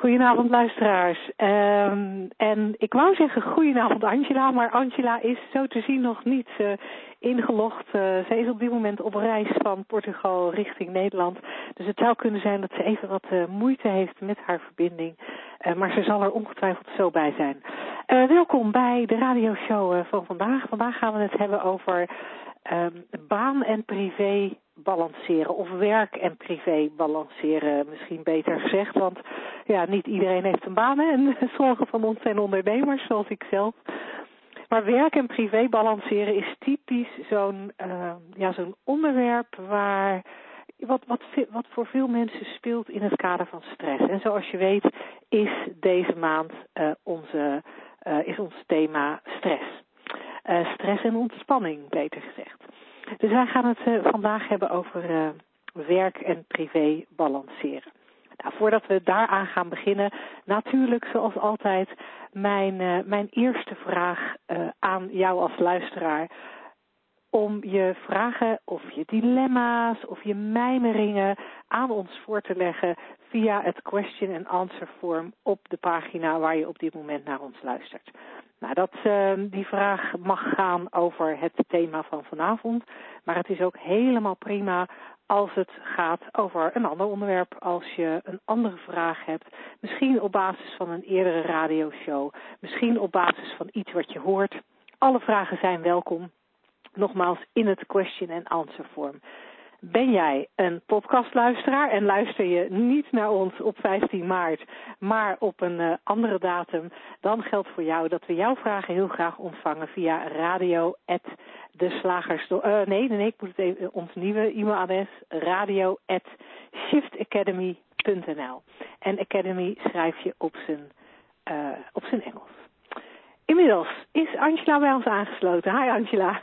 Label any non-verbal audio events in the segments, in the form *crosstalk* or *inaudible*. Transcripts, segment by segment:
Goedenavond luisteraars. Um, en ik wou zeggen goedenavond Angela, maar Angela is zo te zien nog niet uh, ingelogd. Uh, zij is op dit moment op reis van Portugal richting Nederland. Dus het zou kunnen zijn dat ze even wat uh, moeite heeft met haar verbinding. maar ze zal er ongetwijfeld zo bij zijn. welkom bij de radioshow van vandaag. Vandaag gaan we het hebben over um, baan en privé balanceren of werk en privé balanceren misschien beter gezegd. Want ja, niet iedereen heeft een baan en *laughs* sommige van ons zijn ondernemers zoals ik zelf. Maar werk en privé balanceren is typisch zo'n uh, ja, zo'n onderwerp waar wat, wat, wat voor veel mensen speelt in het kader van stress. En zoals je weet is deze maand uh, onze, uh, is ons thema stress. Stress en ontspanning, beter gezegd. Dus wij gaan het uh, vandaag hebben over uh, werk en privé balanceren. Nou, voordat we daaraan gaan beginnen, natuurlijk zoals altijd mijn, uh, mijn eerste vraag aan jou als luisteraar. Om je vragen of je dilemma's of je mijmeringen aan ons voor te leggen via het question and answer form op de pagina waar je op dit moment naar ons luistert. Nou, dat, uh, die vraag mag gaan over het thema van vanavond. Maar het is ook helemaal prima als het gaat over een ander onderwerp. Als je een andere vraag hebt. Misschien op basis van een eerdere radioshow. Misschien op basis van iets wat je hoort. Alle vragen zijn welkom. Nogmaals in het question and answer vorm. Ben jij een podcastluisteraar en luister je niet naar ons op 15 maart, maar op een uh, andere datum, dan geldt voor jou dat we jouw vragen heel graag ontvangen via radio de slagers. Uh, nee, nee, ik moet het even, ons nieuwe e-mailadres radio shiftacademy.nl. En academy schrijf je op zijn, op zijn Engels. Inmiddels is Angela bij ons aangesloten. Hi Angela.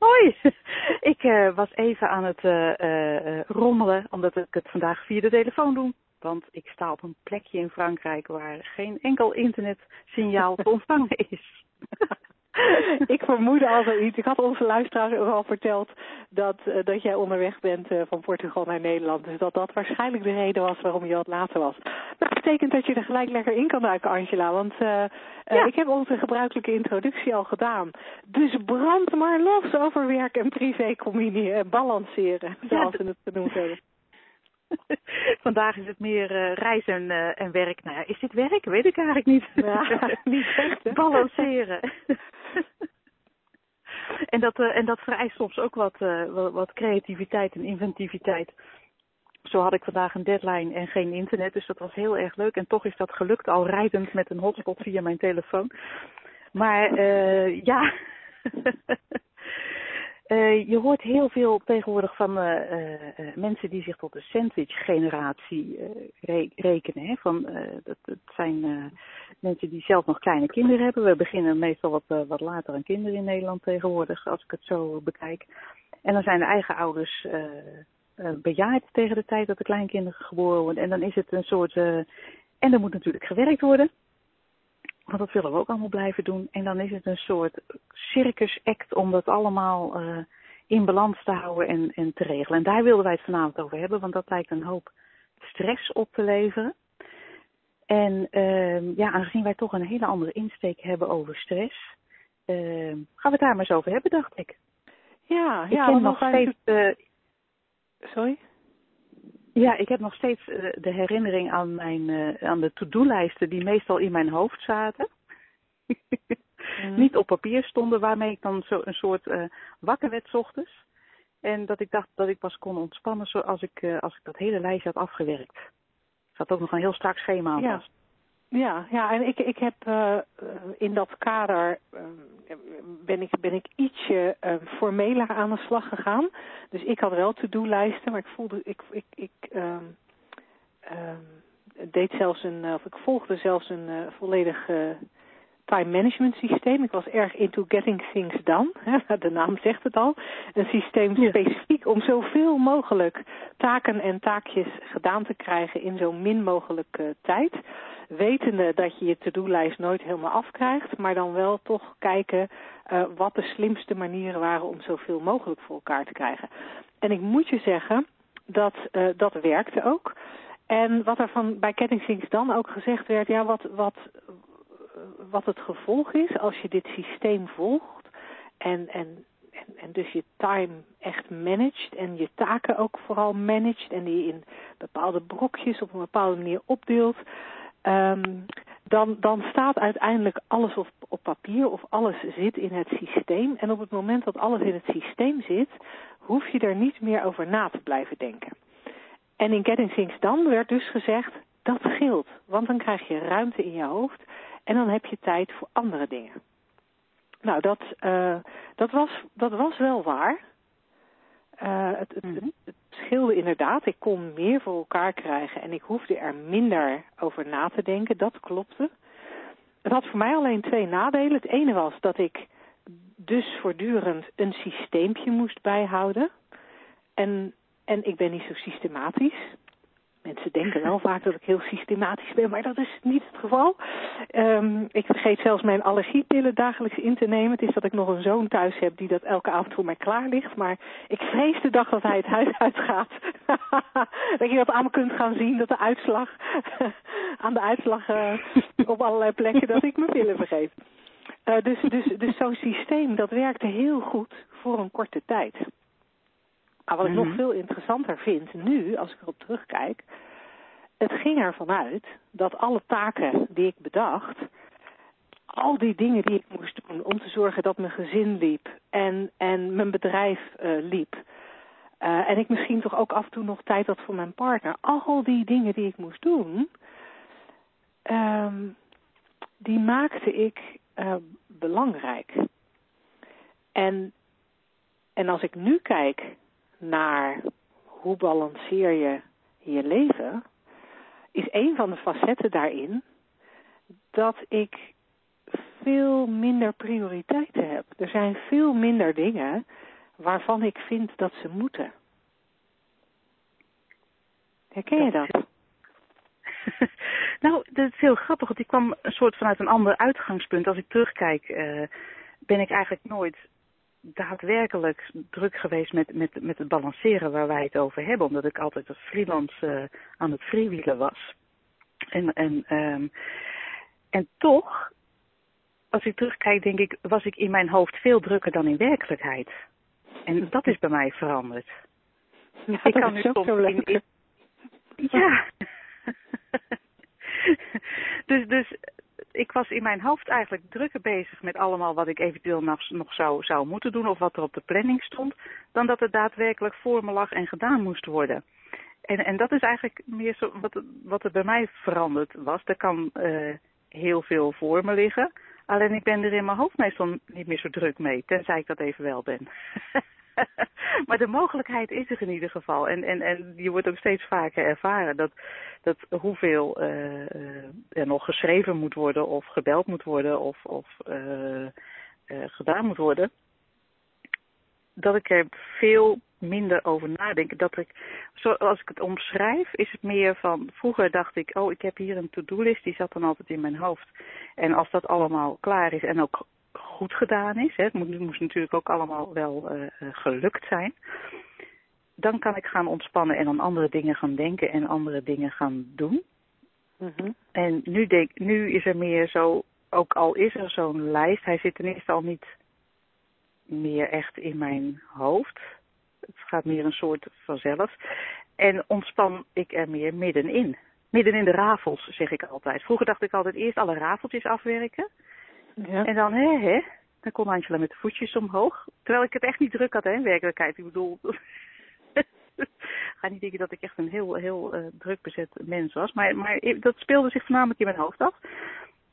Hoi, *laughs* ik uh, was even aan het uh, uh, rommelen, omdat ik het vandaag via de telefoon doe. Want ik sta op een plekje in Frankrijk waar geen enkel internetsignaal te *laughs* ontvangen is. *laughs* ik vermoedde al zoiets. Ik had onze luisteraars ook al verteld dat, uh, dat jij onderweg bent uh, van Portugal naar Nederland. Dus dat dat waarschijnlijk de reden was waarom je wat later was. Dat betekent dat je er gelijk lekker in kan duiken, Angela. Want uh, ja. ik heb onze gebruikelijke introductie al gedaan. Dus brand maar los over werk en privé combineren, balanceren, zoals we het genoemd hebben. *laughs* Vandaag is het meer uh, reizen uh, en werk. Nou ja, is dit werk? Weet ik eigenlijk niet. Ja, *laughs* niet echt. Balanceren. *laughs* en, dat, uh, en dat vereist soms ook wat, wat, wat creativiteit en inventiviteit. Zo had ik vandaag een deadline en geen internet, dus dat was heel erg leuk. En toch is dat gelukt, al rijdend met een hotspot via mijn telefoon. Maar ja, *laughs* Uh, je hoort heel veel tegenwoordig van uh, mensen die zich tot de sandwich-generatie re rekenen. Hè? Van, dat, dat zijn mensen die zelf nog kleine kinderen hebben. We beginnen meestal wat, wat later aan kinderen in Nederland tegenwoordig, als ik het zo bekijk. En dan zijn de eigen ouders bejaard tegen de tijd dat de kleinkinderen geboren worden. En dan is het een soort. en er moet natuurlijk gewerkt worden. Want dat willen we ook allemaal blijven doen. En dan is het een soort circus act om dat allemaal uh, in balans te houden en, en te regelen. En daar wilden wij het vanavond over hebben, want dat lijkt een hoop stress op te leveren. En uh, ja, aangezien wij toch een hele andere insteek hebben over stress, uh, gaan we het daar maar eens over hebben, dacht ik. Ja, ik ja. ken nog steeds. Uh, Sorry? Ja, ik heb nog steeds uh, de herinnering aan, mijn, uh, aan de to-do-lijsten die meestal in mijn hoofd zaten. mm. Niet op papier stonden, waarmee ik dan zo een soort uh, wakker werd ochtends. En dat ik dacht dat ik pas kon ontspannen zoals ik, als ik dat hele lijstje had afgewerkt. Er zat ook nog een heel strak schema aan ja. vast. Ja, ja, en ik, ik heb uh, in dat kader uh, ben, ik, ben ik ietsje uh, formeler aan de slag gegaan. Dus ik had wel to-do-lijsten, maar ik voelde, ik, ik, ik um, um, deed zelfs een, of ik volgde zelfs een volledig time management systeem. Ik was erg into getting things done. *laughs* De naam zegt het al. Een systeem specifiek om zoveel mogelijk taken en taakjes gedaan te krijgen in zo min mogelijk uh, tijd. Wetende dat je je to-do-lijst nooit helemaal afkrijgt, maar dan wel toch kijken uh, wat de slimste manieren waren om zoveel mogelijk voor elkaar te krijgen. En ik moet je zeggen, dat, uh, dat werkte ook. En wat er van bij Kettingsings dan ook gezegd werd, ja, wat, wat, wat het gevolg is als je dit systeem volgt en, en, en, dus je time echt managt en je taken ook vooral managt en die in bepaalde brokjes op een bepaalde manier opdeelt, um, dan, dan staat uiteindelijk alles op, op papier of alles zit in het systeem. En op het moment dat alles in het systeem zit, hoef je er niet meer over na te blijven denken. En in Getting Things Done werd dus gezegd, dat scheelt. Want dan krijg je ruimte in je hoofd en dan heb je tijd voor andere dingen. Nou, dat, uh, dat, was, dat was wel waar. Uh, het, het, Mhm. het, scheelde inderdaad. Ik kon meer voor elkaar krijgen en ik hoefde er minder over na te denken. Dat klopte. Het had voor mij alleen twee nadelen. Het ene was dat ik dus voortdurend een systeempje moest bijhouden. En, en ik ben niet zo systematisch. Mensen denken wel vaak dat ik heel systematisch ben, maar dat is niet het geval. Um, ik vergeet zelfs mijn allergiepillen dagelijks in te nemen. Het is dat ik nog een zoon thuis heb die dat elke avond voor mij klaar ligt. Maar ik vrees de dag dat hij het huis uitgaat. *laughs* dat je dat aan me kunt gaan zien, dat de uitslag, *laughs* aan de uitslag uh, op allerlei plekken, dat ik mijn pillen vergeet. Uh, dus dus, dus zo'n systeem, dat werkte heel goed voor een korte tijd. Maar wat ik Mhm. nog veel interessanter vind nu, als ik erop terugkijk, het ging ervan uit dat alle taken die ik bedacht, al die dingen die ik moest doen om te zorgen dat mijn gezin liep en, en mijn bedrijf uh, liep, uh, en ik misschien toch ook af en toe nog tijd had voor mijn partner, al die dingen die ik moest doen, um, die maakte ik uh, belangrijk. En, en als ik nu kijk naar hoe balanceer je je leven, is een van de facetten daarin dat ik veel minder prioriteiten heb. Er zijn veel minder dingen waarvan ik vind dat ze moeten. Herken je dat? *laughs* nou, dat is heel grappig, want ik kwam een soort vanuit een ander uitgangspunt. Als ik terugkijk, uh, ben ik eigenlijk nooit daadwerkelijk druk geweest met, met, met het balanceren waar wij het over hebben. Omdat ik altijd als freelance uh, aan het freewielen was. En, en, um, en toch, als ik terugkijk, denk ik, was ik in mijn hoofd veel drukker dan in werkelijkheid. En dat is bij mij veranderd. Ja, ik kan nu soms in- in- ja. *laughs* dus, dus ik was in mijn hoofd eigenlijk drukker bezig met allemaal wat ik eventueel nog, nog zou, zou moeten doen of wat er op de planning stond, dan dat het daadwerkelijk voor me lag en gedaan moest worden. En, en dat is eigenlijk meer zo wat, wat er bij mij veranderd was. Er kan uh, heel veel voor me liggen, alleen ik ben er in mijn hoofd meestal niet meer zo druk mee, tenzij ik dat even wel ben. *laughs* *laughs* maar de mogelijkheid is er in ieder geval. En, en, en je wordt ook steeds vaker ervaren dat, dat hoeveel uh, er nog geschreven moet worden of gebeld moet worden of, of uh, gedaan moet worden. Dat ik er veel minder over nadenk. Dat ik, zoals ik het omschrijf, is het meer van. Vroeger dacht ik, oh, ik heb hier een to-do-list, die zat dan altijd in mijn hoofd. En als dat allemaal klaar is en ook goed gedaan is, hè, het moet, moest natuurlijk ook allemaal wel uh, gelukt zijn, dan kan ik gaan ontspannen en aan andere dingen gaan denken en andere dingen gaan doen. Mm-hmm. En nu, denk, nu is er meer zo, ook al is er zo'n lijst, hij zit ten eerste al niet meer echt in mijn hoofd. Het gaat meer een soort vanzelf. En ontspan ik er meer middenin. Midden in de rafels, zeg ik altijd. Vroeger dacht ik altijd eerst alle rafeltjes afwerken. Ja. En dan, hè, hè, dan kon Angela met de voetjes omhoog. Terwijl ik het echt niet druk had, hè, in werkelijkheid. Ik bedoel, *laughs* ga niet denken dat ik echt een heel, heel uh, druk bezet mens was. Maar, maar dat speelde zich voornamelijk in mijn hoofd af.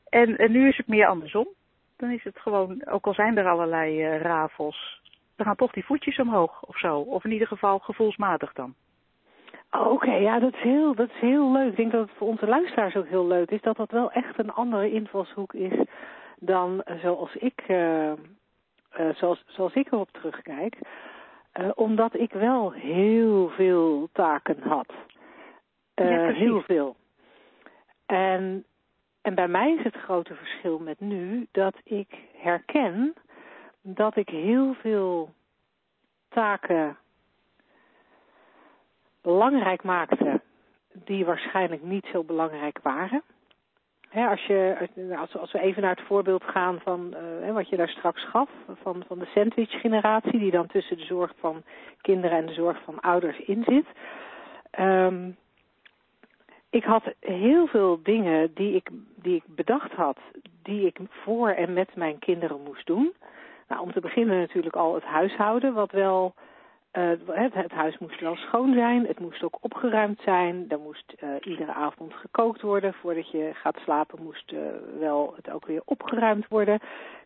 En, en nu is het meer andersom. Dan is het gewoon, ook al zijn er allerlei uh, rafels, dan gaan toch die voetjes omhoog of zo. Of in ieder geval gevoelsmatig dan. Oh, Oké, okay, ja, dat is, heel, dat is heel leuk. Ik denk dat het voor onze luisteraars ook heel leuk is dat dat wel echt een andere invalshoek is dan zoals ik, uh, zoals, zoals ik erop terugkijk. omdat ik wel heel veel taken had. Ja, heel veel. En, en bij mij is het grote verschil met nu dat ik herken dat ik heel veel taken belangrijk maakte die waarschijnlijk niet zo belangrijk waren. Als, je, als, we even naar het voorbeeld gaan van uh, wat je daar straks gaf, van, van de sandwich-generatie, die dan tussen de zorg van kinderen en de zorg van ouders in zit. Um, ik had heel veel dingen die ik, die ik bedacht had, die ik voor en met mijn kinderen moest doen. Nou, om te beginnen natuurlijk al het huishouden, wat wel, uh, het, huis moest wel schoon zijn, het moest ook opgeruimd zijn, er moest uh, iedere avond gekookt worden. Voordat je gaat slapen moest uh, wel het ook weer opgeruimd worden.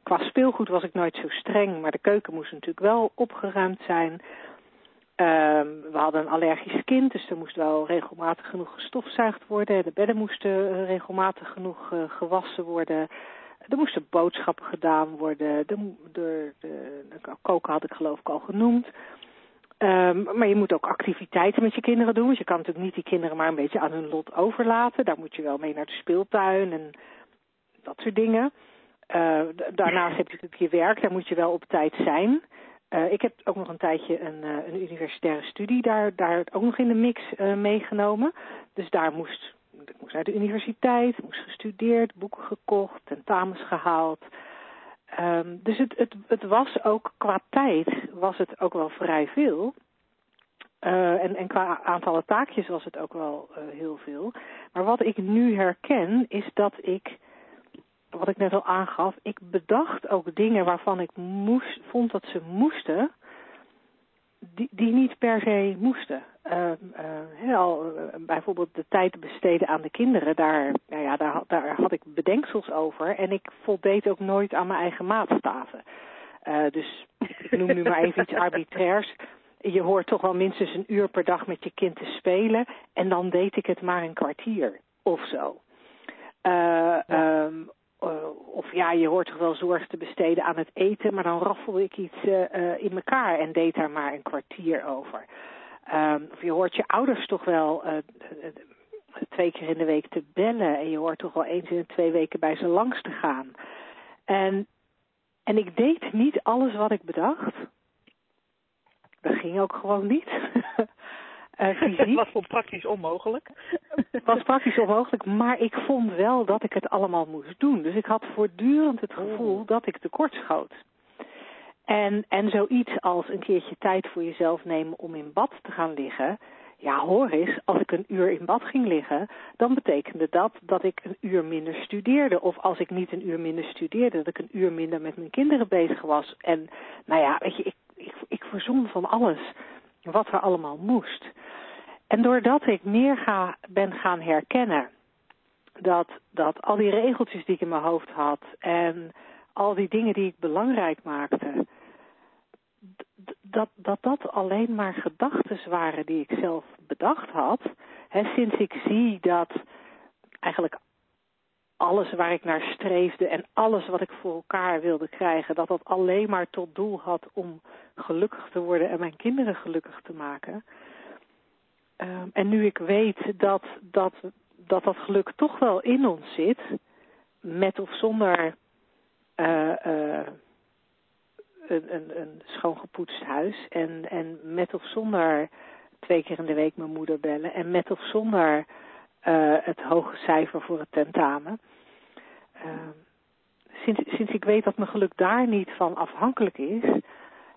Qua speelgoed was ik nooit zo streng, maar de keuken moest natuurlijk wel opgeruimd zijn. Uh, we hadden een allergisch kind, dus er moest wel regelmatig genoeg gestofzuigd worden. De bedden moesten regelmatig genoeg gewassen worden. Er moesten boodschappen gedaan worden. De, de, de, de koken had ik geloof ik al genoemd. Um, maar je moet ook activiteiten met je kinderen doen. Want je kan natuurlijk niet die kinderen maar een beetje aan hun lot overlaten. Daar moet je wel mee naar de speeltuin en dat soort dingen. Uh, daarnaast heb je natuurlijk je werk, daar moet je wel op tijd zijn. Uh, ik heb ook nog een tijdje een, uh, een universitaire studie daar, daar ook nog in de mix meegenomen. Dus daar moest, ik moest naar de universiteit, moest gestudeerd, boeken gekocht, tentamens gehaald. Um, dus het, het, het was ook qua tijd was het ook wel vrij veel. en, en qua aantallen taakjes was het ook wel heel veel. Maar wat ik nu herken is dat ik wat ik net al aangaf, ik bedacht ook dingen waarvan ik moest, vond dat ze moesten, die, die niet per se moesten. Uh, uh, al, uh, bijvoorbeeld de tijd besteden aan de kinderen, daar, nou ja, daar, daar had ik bedenksels over en ik voldeed ook nooit aan mijn eigen maatstaven. dus ik noem nu maar even iets *laughs* arbitrairs. Je hoort toch wel minstens een uur per dag met je kind te spelen en dan deed ik het maar een kwartier of zo. Ja. Um, uh, of ja, je hoort toch wel zorg te besteden aan het eten, maar dan raffelde ik iets uh, uh, in elkaar en deed daar maar een kwartier over. Um, of je hoort je ouders toch wel twee keer in de week te bellen en je hoort toch wel eens in de twee weken bij ze langs te gaan. En, en ik deed niet alles wat ik bedacht. Dat ging ook gewoon niet. *laughs* Uh, *laughs* fysiek. was praktisch onmogelijk. was praktisch onmogelijk, maar ik vond wel dat ik het allemaal moest doen. Dus ik had voortdurend het gevoel oh. dat ik tekort schoot. En, en zoiets als een keertje tijd voor jezelf nemen om in bad te gaan liggen. Ja, hoor eens, als ik een uur in bad ging liggen, dan betekende dat dat ik een uur minder studeerde. Of als ik niet een uur minder studeerde, dat ik een uur minder met mijn kinderen bezig was. En nou ja, weet je, ik, ik, ik verzon van alles wat er allemaal moest. En doordat ik meer ga, ben gaan herkennen dat, dat al die regeltjes die ik in mijn hoofd had en al die dingen die ik belangrijk maakte, dat dat, dat alleen maar gedachten waren die ik zelf bedacht had. He, sinds ik zie dat eigenlijk alles waar ik naar streefde en alles wat ik voor elkaar wilde krijgen, dat dat alleen maar tot doel had om gelukkig te worden en mijn kinderen gelukkig te maken. Um, en nu ik weet dat, dat, dat dat geluk toch wel in ons zit, met of zonder uh, uh, een, een, een schoongepoetst huis en, en met of zonder twee keer in de week mijn moeder bellen en met of zonder uh, het hoge cijfer voor het tentamen. Sinds, sinds ik weet dat mijn geluk daar niet van afhankelijk is,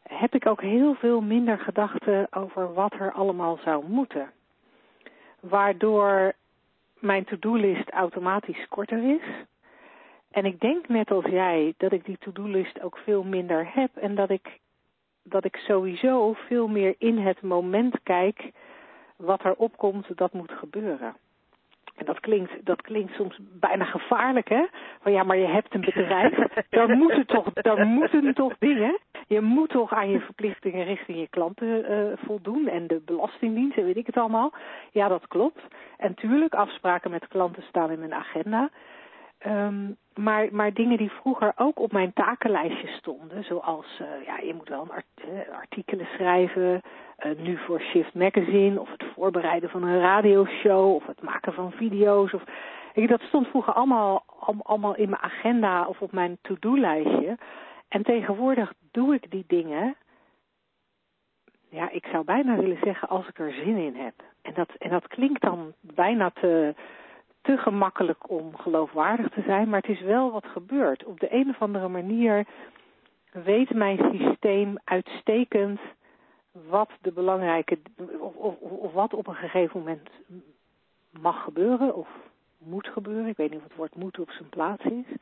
heb ik ook heel veel minder gedachten over wat er allemaal zou moeten. Waardoor mijn to-do-list automatisch korter is. En ik denk net als jij dat ik die to-do-list ook veel minder heb en dat ik, dat ik sowieso veel meer in het moment kijk wat er opkomt dat moet gebeuren. En dat klinkt, dat klinkt soms bijna gevaarlijk, hè? Van ja, maar je hebt een bedrijf, dan moeten toch, dan moeten toch dingen. Je moet toch aan je verplichtingen richting je klanten uh, voldoen en de belastingdienst en weet ik het allemaal. Ja, dat klopt. En tuurlijk, afspraken met klanten staan in mijn agenda. Um, maar, maar dingen die vroeger ook op mijn takenlijstje stonden, zoals uh, ja, je moet wel een uh, artikelen schrijven, uh, nu voor Shift Magazine, of het voorbereiden van een radioshow, of het maken van video's. Of, ik, dat stond vroeger allemaal, allemaal in mijn agenda of op mijn to-do-lijstje. En tegenwoordig doe ik die dingen, ja, ik zou bijna willen zeggen als ik er zin in heb. En dat, en dat klinkt dan bijna te te gemakkelijk om geloofwaardig te zijn, maar het is wel wat gebeurt. Op de een of andere manier weet mijn systeem uitstekend wat de belangrijke, of, of, of, wat op een gegeven moment mag gebeuren of moet gebeuren. Ik weet niet of het woord moet op zijn plaats is.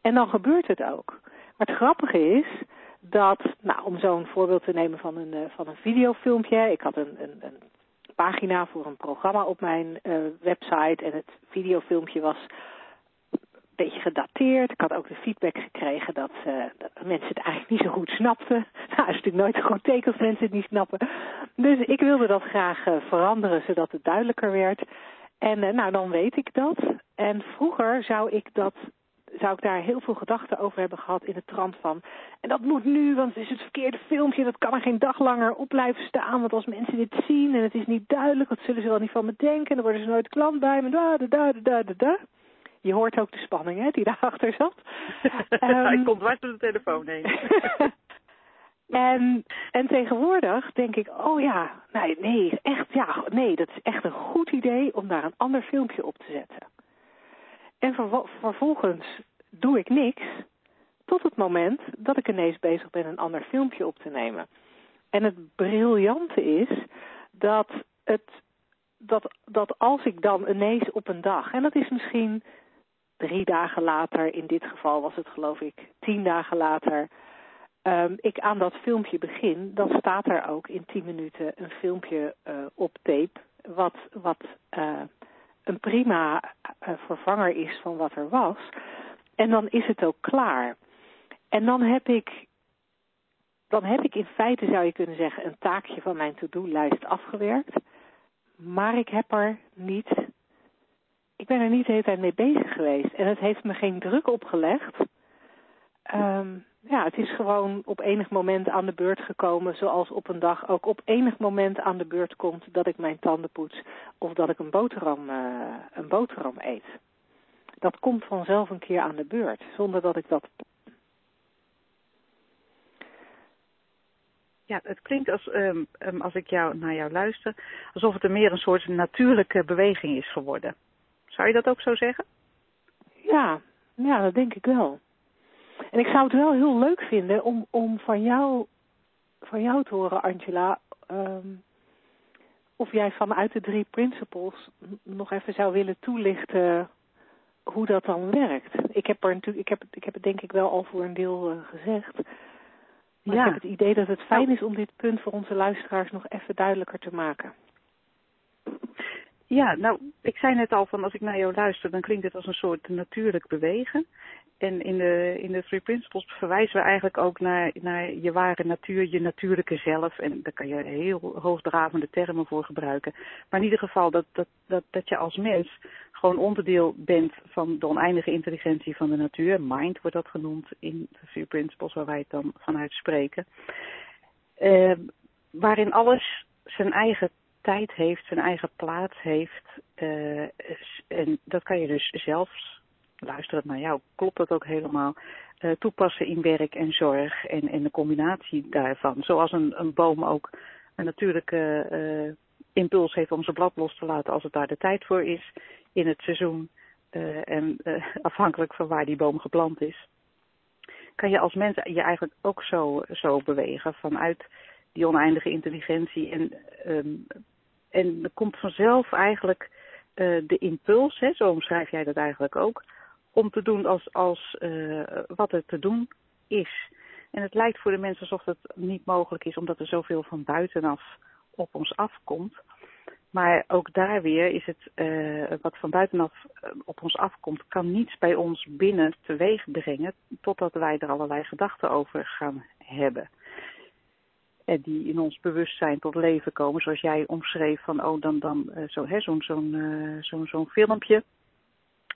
En dan gebeurt het ook. Maar het grappige is dat, nou, om zo'n voorbeeld te nemen van een, eh, van een videofilmpje. Ik had een, een, een pagina voor een programma op mijn uh, website. En het videofilmpje was een beetje gedateerd. Ik had ook de feedback gekregen dat, dat mensen het eigenlijk niet zo goed snapten. *laughs* Nou, is natuurlijk nooit een goed teken als mensen het niet snappen. Dus ik wilde dat graag uh, veranderen, zodat het duidelijker werd. En nou, dan weet ik dat. En vroeger zou ik dat zou ik daar heel veel gedachten over hebben gehad in de trant van. En dat moet nu, want het is het verkeerde filmpje, dat kan er geen dag langer op blijven staan. Want als mensen dit zien en het is niet duidelijk, wat zullen ze wel niet van me denken? En dan worden ze nooit klant bij me. Da, da, da, da, da, da. Je hoort ook de spanning hè, die *laughs* daarachter zat. um, ik kom dwars door de telefoon heen. *laughs* en, en tegenwoordig denk ik, oh ja, nee, nee, echt, ja, nee, dat is echt een goed idee om daar een ander filmpje op te zetten. En vervolgens doe ik niks tot het moment dat ik ineens bezig ben een ander filmpje op te nemen. En het briljante is dat, het, dat, dat als ik dan ineens op een dag, en dat is misschien drie dagen later, in dit geval was het geloof ik tien dagen later, um, ik aan dat filmpje begin, dan staat er ook in tien minuten een filmpje uh, op tape, wat, wat uh, een prima uh, vervanger is van wat er was. En dan is het ook klaar. En dan heb ik, dan heb ik in feite, zou je kunnen zeggen, een taakje van mijn to-do-lijst afgewerkt. Maar ik heb er niet, ik ben er niet de hele tijd mee bezig geweest. En het heeft me geen druk opgelegd. Um, ja, het is gewoon op enig moment aan de beurt gekomen, zoals op een dag ook op enig moment aan de beurt komt dat ik mijn tanden poets of dat ik een boterham, uh, een boterham eet. Dat komt vanzelf een keer aan de beurt, zonder dat ik dat. Ja, het klinkt als, um, als ik jou, naar jou luister, alsof het er meer een soort natuurlijke beweging is geworden. Zou je dat ook zo zeggen? Ja, ja, dat denk ik wel. En ik zou het wel heel leuk vinden om, om van, jou, van jou te horen, Angela, um, of jij vanuit de drie principles nog even zou willen toelichten hoe dat dan werkt. Ik heb, er natuurlijk, ik heb, ik heb het denk ik wel al voor een deel uh, gezegd. Maar ja. ik heb het idee dat het fijn is om dit punt voor onze luisteraars nog even duidelijker te maken. Ja, nou, ik zei net al van als ik naar jou luister, dan klinkt het als een soort natuurlijk bewegen. En in de, in de Three Principles verwijzen we eigenlijk ook naar, naar je ware natuur, je natuurlijke zelf. En daar kan je heel hoogdravende termen voor gebruiken. Maar in ieder geval dat, dat, dat, dat je als mens gewoon onderdeel bent van de oneindige intelligentie van de natuur. Mind wordt dat genoemd in de Three Principles waar wij het dan vanuit spreken. Uh, waarin alles zijn eigen tijd heeft, zijn eigen plaats heeft. Uh, en dat kan je dus zelfs luisterend naar jou, klopt dat ook helemaal. Uh, toepassen in werk en zorg en, en de combinatie daarvan. Zoals een, een boom ook een natuurlijke uh, impuls heeft om zijn blad los te laten als het daar de tijd voor is in het seizoen. Uh, en *laughs* afhankelijk van waar die boom geplant is. Kan je als mens je eigenlijk ook zo, zo bewegen vanuit die oneindige intelligentie. En, um, en er komt vanzelf eigenlijk de impuls, hè, zo omschrijf jij dat eigenlijk ook, om te doen als, als wat er te doen is. En het lijkt voor de mensen alsof het niet mogelijk is, omdat er zoveel van buitenaf op ons afkomt. Maar ook daar weer is het, uh, wat van buitenaf eh, op ons afkomt, kan niets bij ons binnen teweeg brengen, totdat wij er allerlei gedachten over gaan hebben. En die in ons bewustzijn tot leven komen, zoals jij omschreef van, oh, dan, dan, uh, zo, zo'n zo'n zo'n zo'n filmpje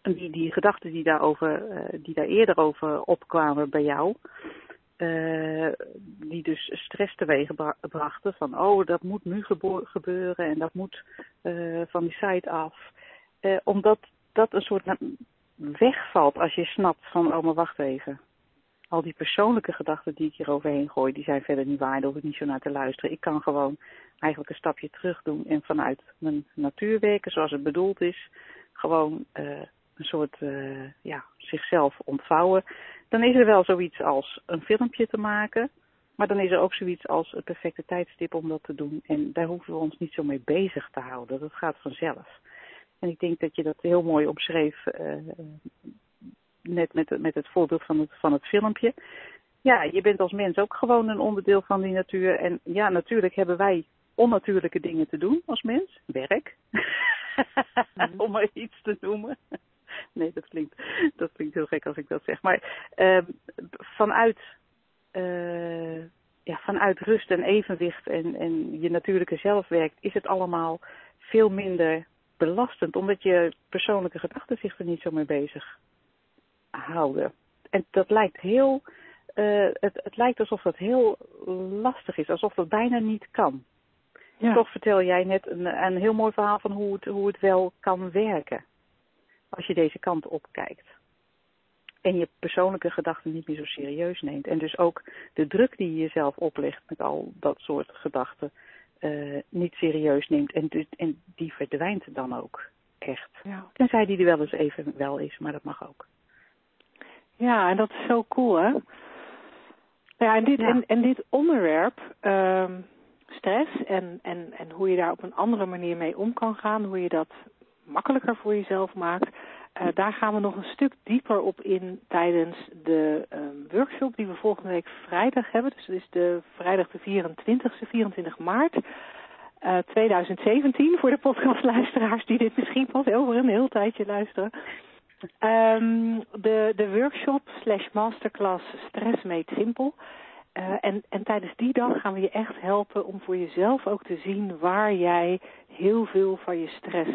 die, die gedachten die, daarover, die daar eerder over opkwamen bij jou, uh, die dus stress teweeg brachten van oh dat moet nu gebeuren en dat moet uh, van die site af. omdat dat een soort wegvalt als je snapt van oh maar wacht even. Al die persoonlijke gedachten die ik hier overheen gooi, die zijn verder niet waar, daar hoef ik niet zo naar te luisteren. Ik kan gewoon eigenlijk een stapje terug doen en vanuit mijn natuur werken zoals het bedoeld is. Gewoon een soort ja, zichzelf ontvouwen. Dan is er wel zoiets als een filmpje te maken. Maar dan is er ook zoiets als het perfecte tijdstip om dat te doen. En daar hoeven we ons niet zo mee bezig te houden. Dat gaat vanzelf. En ik denk dat je dat heel mooi omschreef, uh, net met, met het voorbeeld van het, van het filmpje. Ja, je bent als mens ook gewoon een onderdeel van die natuur. En ja, natuurlijk hebben wij onnatuurlijke dingen te doen als mens. Werk. *laughs* Mm. Om maar iets te noemen. *laughs* nee, dat klinkt, dat klinkt heel gek als ik dat zeg. Maar uh, vanuit, uh, ja, vanuit rust en evenwicht en, en je natuurlijke zelf werkt, is het allemaal veel minder belastend. Omdat je persoonlijke gedachten zich er niet zo mee bezig houden. En dat lijkt heel, uh, het, het lijkt alsof dat heel lastig is, alsof dat bijna niet kan. Ja. Toch vertel jij net een, een heel mooi verhaal van hoe het, hoe het wel kan werken. Als je deze kant op kijkt. En je persoonlijke gedachten niet meer zo serieus neemt. En dus ook de druk die je jezelf oplegt met al dat soort gedachten uh, niet serieus neemt. En, dus, en die verdwijnt dan ook echt. Ja. Tenzij die er wel eens even wel is, maar dat mag ook. Ja, en dat is zo cool, hè? Ja, en dit, ja. En, en dit onderwerp, uh, stress en, en, en hoe je daar op een andere manier mee om kan gaan, hoe je dat makkelijker voor jezelf maakt, uh, daar gaan we nog een stuk dieper op in tijdens de um, workshop die we volgende week vrijdag hebben. Dus dat is de vrijdag de 24e, 24 maart. Uh, 2017 voor de podcastluisteraars die dit misschien pas over een heel tijdje luisteren. Um, de, de workshop slash masterclass Stress Made Simple. Uh, en, en tijdens die dag gaan we je echt helpen om voor jezelf ook te zien waar jij heel veel van je stress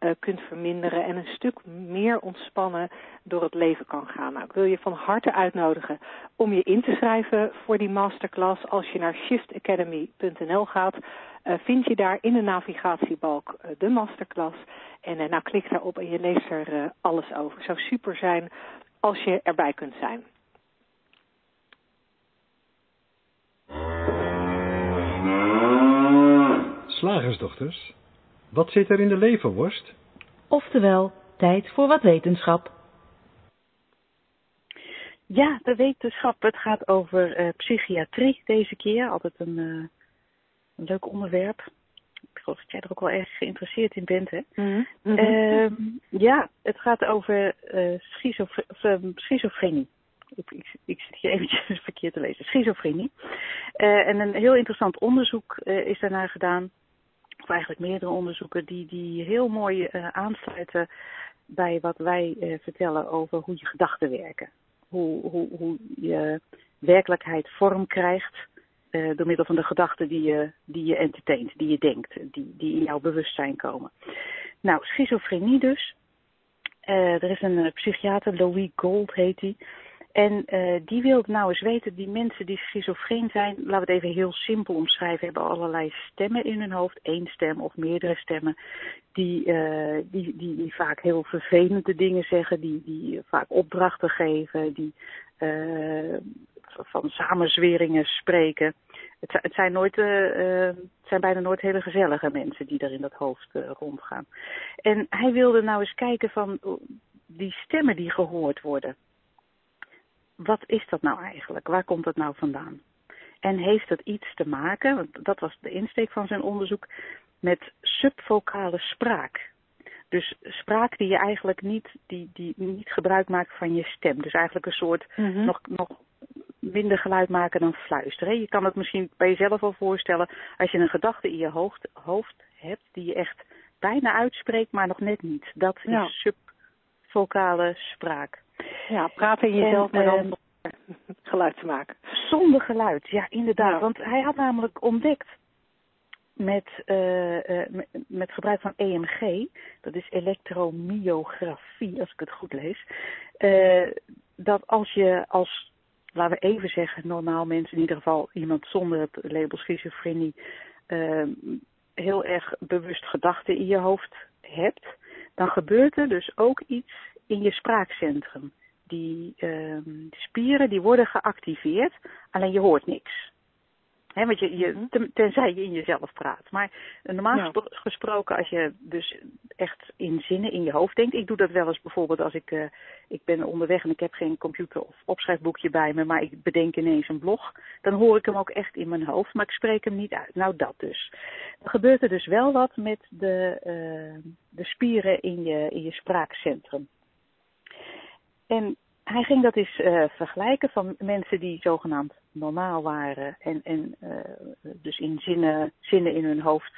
uh, kunt verminderen en een stuk meer ontspannen door het leven kan gaan. Nou, ik wil je van harte uitnodigen om je in te schrijven voor die masterclass. Als je naar shiftacademy.nl gaat, uh, vind je daar in de navigatiebalk uh, de masterclass. En nou, klik daarop en je leest er alles over. Het zou super zijn als je erbij kunt zijn. Slagersdochters, wat zit er in de leverworst? Oftewel, tijd voor wat wetenschap. Ja, de wetenschap. Het gaat over uh, psychiatrie deze keer. Altijd een, uh, een leuk onderwerp. Ik geloof dat jij er ook wel erg geïnteresseerd in bent, hè? Mm -hmm. uh, ja, het gaat over uh, schizof schizofrenie. Ik, ik, ik, zit hier *laughs* eventjes verkeerd te lezen. Schizofrenie. en een heel interessant onderzoek is daarna gedaan of eigenlijk meerdere onderzoeken, die, die heel mooi uh, aansluiten bij wat wij uh, vertellen over hoe je gedachten werken. Hoe, hoe, hoe je werkelijkheid vorm krijgt uh, door middel van de gedachten die je, die je entertaint, die je denkt, die, die in jouw bewustzijn komen. Nou, schizofrenie dus. er is een psychiater, Louis Gold heet hij. En uh, die wil nou eens weten, die mensen die schizofreen zijn, laten we het even heel simpel omschrijven, hebben allerlei stemmen in hun hoofd, één stem of meerdere stemmen, die, uh, die, die, die vaak heel vervelende dingen zeggen, die, die vaak opdrachten geven, die uh, van samenzweringen spreken. Het zijn, nooit, het zijn bijna nooit hele gezellige mensen die er in dat hoofd rondgaan. En hij wilde nou eens kijken van die stemmen die gehoord worden wat is dat nou eigenlijk? Waar komt dat nou vandaan? En heeft het iets te maken, want dat was de insteek van zijn onderzoek, met subvocale spraak. Dus spraak die je eigenlijk niet, die, die niet gebruik maakt van je stem. Dus eigenlijk een soort mm -hmm. nog, nog minder geluid maken dan fluisteren. Je kan het misschien bij jezelf wel voorstellen als je een gedachte in je hoofd, hoofd hebt die je echt bijna uitspreekt, maar nog net niet. Dat ja. is subvocale spraak. Ja, praten in jezelf, en, maar dan zonder *laughs* geluid te maken. Zonder geluid, ja, inderdaad. Ja. Want hij had namelijk ontdekt met, uh, uh, met, met, gebruik van EMG, dat is elektromyografie, als ik het goed lees, uh, dat als je als, laten we even zeggen, normaal mensen, in ieder geval iemand zonder het label schizofrenie, heel erg bewust gedachten in je hoofd hebt, dan gebeurt er dus ook iets in je spraakcentrum. Die, die spieren die worden geactiveerd, alleen je hoort niks. He, want je, je, mhm. tenzij je in jezelf praat. Maar normaal gesproken, als je dus echt in zinnen in je hoofd denkt. Ik doe dat wel eens bijvoorbeeld als ik, uh, ik ben onderweg en ik heb geen computer of opschrijfboekje bij me, maar ik bedenk ineens een blog. Dan hoor ik hem ook echt in mijn hoofd, maar ik spreek hem niet uit. Nou, dat dus. Dan gebeurt er dus wel wat met de, uh, de spieren in je, in je spraakcentrum. En hij ging dat eens uh, vergelijken van mensen die zogenaamd normaal waren en, en uh, dus in zinnen, zinnen in hun hoofd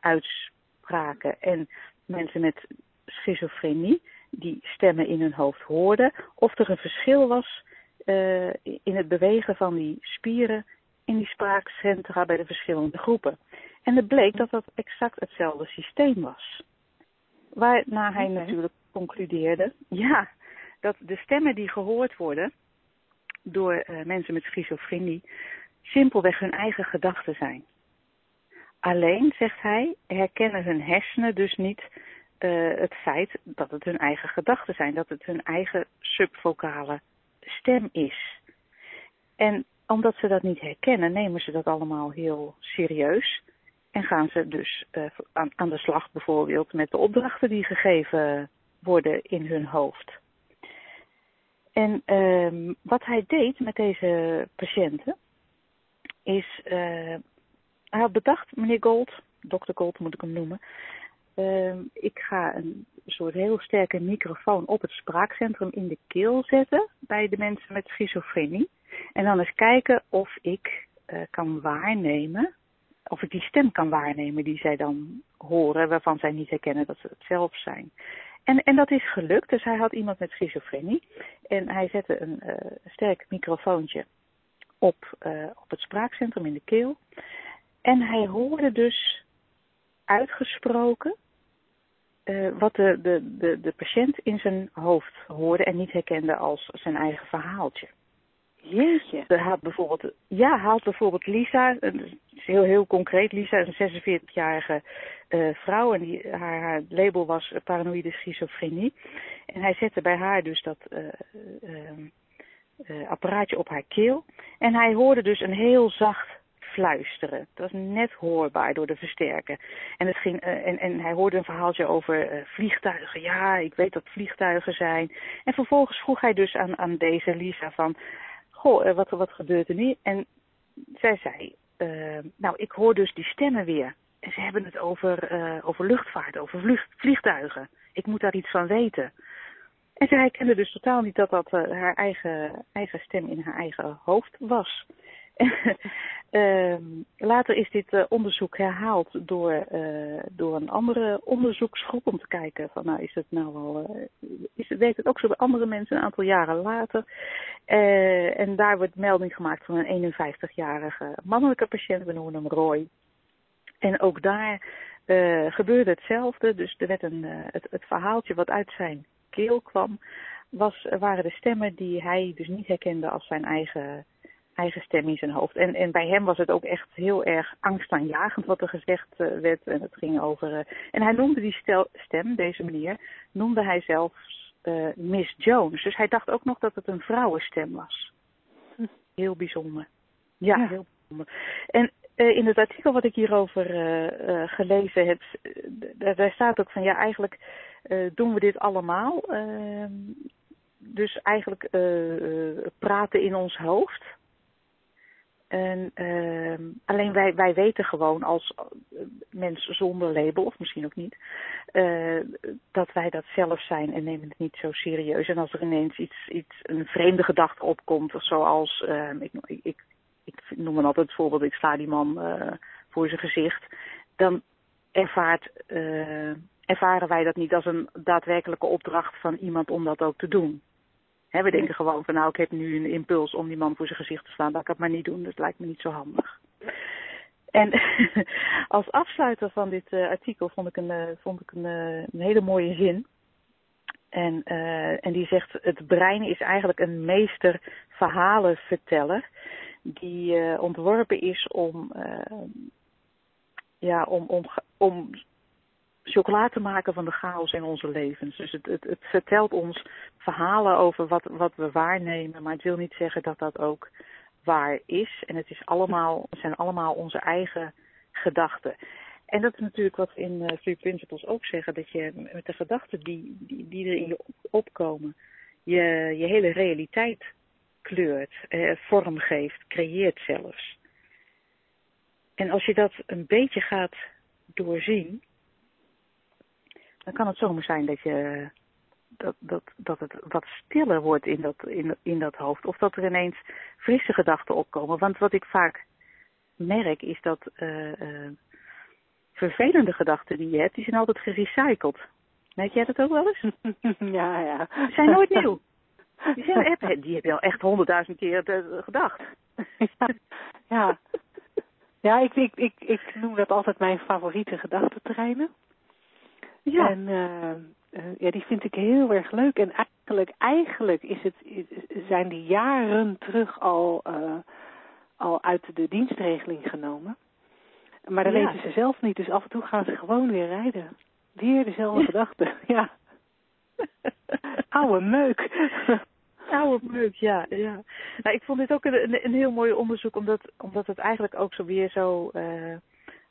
uitspraken en mensen met schizofrenie die stemmen in hun hoofd hoorden, of er een verschil was uh, in het bewegen van die spieren in die spraakcentra bij de verschillende groepen. En het bleek dat dat exact hetzelfde systeem was. Waarna hij natuurlijk concludeerde, ja, dat de stemmen die gehoord worden door uh, mensen met schizofrenie simpelweg hun eigen gedachten zijn. Alleen, zegt hij, herkennen hun hersenen dus niet uh, het feit dat het hun eigen gedachten zijn, dat het hun eigen subvocale stem is. En omdat ze dat niet herkennen, nemen ze dat allemaal heel serieus. En gaan ze dus uh, aan, aan de slag bijvoorbeeld met de opdrachten die gegeven worden in hun hoofd. En um, wat hij deed met deze patiënten is, uh, hij had bedacht, meneer Gold, dokter Gold moet ik hem noemen, uh, ik ga een soort heel sterke microfoon op het spraakcentrum in de keel zetten bij de mensen met schizofrenie. En dan eens kijken of ik uh, kan waarnemen, of ik die stem kan waarnemen die zij dan horen, waarvan zij niet herkennen dat ze het zelf zijn. En, en dat is gelukt. Dus hij had iemand met schizofrenie. En hij zette een uh, sterk microfoontje op, uh, op het spraakcentrum in de keel. En hij hoorde dus uitgesproken uh, wat de, de, de, de patiënt in zijn hoofd hoorde en niet herkende als zijn eigen verhaaltje. Jeetje. Hij had bijvoorbeeld, ja, haalt bijvoorbeeld Lisa, een, heel, heel concreet, Lisa is een 46-jarige uh, vrouw en die, haar, label was paranoïde schizofrenie. En hij zette bij haar dus dat uh, apparaatje op haar keel. En hij hoorde dus een heel zacht fluisteren. Het was net hoorbaar door de versterker. En, het ging, en, en hij hoorde een verhaaltje over vliegtuigen. Ja, ik weet dat vliegtuigen zijn. En vervolgens vroeg hij dus aan, aan deze Lisa van goh, eh, wat, wat gebeurt er nu? En zij zei, uh, nou, ik hoor dus die stemmen weer. En ze hebben het over, uh, over luchtvaart, over vliegtuigen. Ik moet daar iets van weten. En zij herkende dus totaal niet dat dat haar eigen, eigen stem in haar eigen hoofd was. Uh, *laughs* later is dit uh, onderzoek herhaald door, uh, door een andere onderzoeksgroep om te kijken van nou is het nou wel, is het, werkt het ook zo bij andere mensen een aantal jaren later. en daar wordt melding gemaakt van een 51-jarige mannelijke patiënt, we noemen hem Roy. En ook daar gebeurde hetzelfde, dus er werd een, het, het verhaaltje wat uit zijn keel kwam, was, waren de stemmen die hij dus niet herkende als zijn eigen eigen stem in zijn hoofd. En, en bij hem was het ook echt heel erg angstaanjagend wat er gezegd uh, werd. En het ging over. Uh, en hij noemde die stel, stem, deze manier, noemde hij zelfs uh, Miss Jones. Dus hij dacht ook nog dat het een vrouwenstem was. Hm. Heel bijzonder. Ja, ja, heel bijzonder. En in het artikel wat ik hierover gelezen heb, daar staat ook van ja, eigenlijk doen we dit allemaal. Ehm, dus eigenlijk praten in ons hoofd. En uh, alleen wij, wij weten gewoon als uh, mensen zonder label, of misschien ook niet, uh, dat wij dat zelf zijn en nemen het niet zo serieus. En als er ineens iets, iets een vreemde gedachte opkomt, zoals, uh, ik, ik, ik noem dan altijd het voorbeeld, ik sla die man uh, voor zijn gezicht, dan ervaart, ervaren wij dat niet als een daadwerkelijke opdracht van iemand om dat ook te doen we denken gewoon van nou, ik heb nu een impuls om die man voor zijn gezicht te slaan. Kan ik maar niet doen, dat lijkt me niet zo handig. En *laughs* als afsluiter van dit uh, artikel vond ik een, uh, vond ik een, uh, een hele mooie zin. En, en die zegt: Het brein is eigenlijk een meester verhalenverteller. Die ontworpen is om, ja, om, om, om chocola te maken van de chaos in onze levens. Dus het, het, het vertelt ons verhalen over wat, wat we waarnemen, maar het wil niet zeggen dat dat ook waar is. En het, is allemaal, het zijn allemaal onze eigen gedachten. En dat is natuurlijk wat we in uh, Three Principles ook zeggen, dat je met de gedachten die, die, die er in je opkomen, je, je hele realiteit kleurt, eh, vorm geeft, creëert zelfs. En als je dat een beetje gaat doorzien, dan kan het zomaar zijn dat je dat, dat, dat het wat stiller wordt in dat, in, in dat hoofd. Of dat er ineens frisse gedachten opkomen. Want wat ik vaak merk is dat uh, uh, vervelende gedachten die je hebt, die zijn altijd gerecycled. Weet jij dat ook wel eens? *laughs* Ja, ja. Die zijn nooit nieuw. *laughs* Die, zijn, die heb je al echt honderdduizend keer gedacht. Ja, ja. ja ik, ik, ik, ik noem dat altijd mijn favoriete gedachtenterreinen. Ja. En uh, uh, ja, die vind ik heel erg leuk. En eigenlijk, eigenlijk is het, zijn die jaren terug al, uh, al uit de dienstregeling genomen. Maar dat ja. weten ze zelf niet, dus af en toe gaan ze gewoon weer rijden. Weer dezelfde *laughs* ja. gedachten, ja. Oude meuk. *laughs* Oude meuk, ja. ja. Nou, ik vond dit ook een, een, heel mooi onderzoek, omdat, omdat het eigenlijk ook zo weer zo... Uh,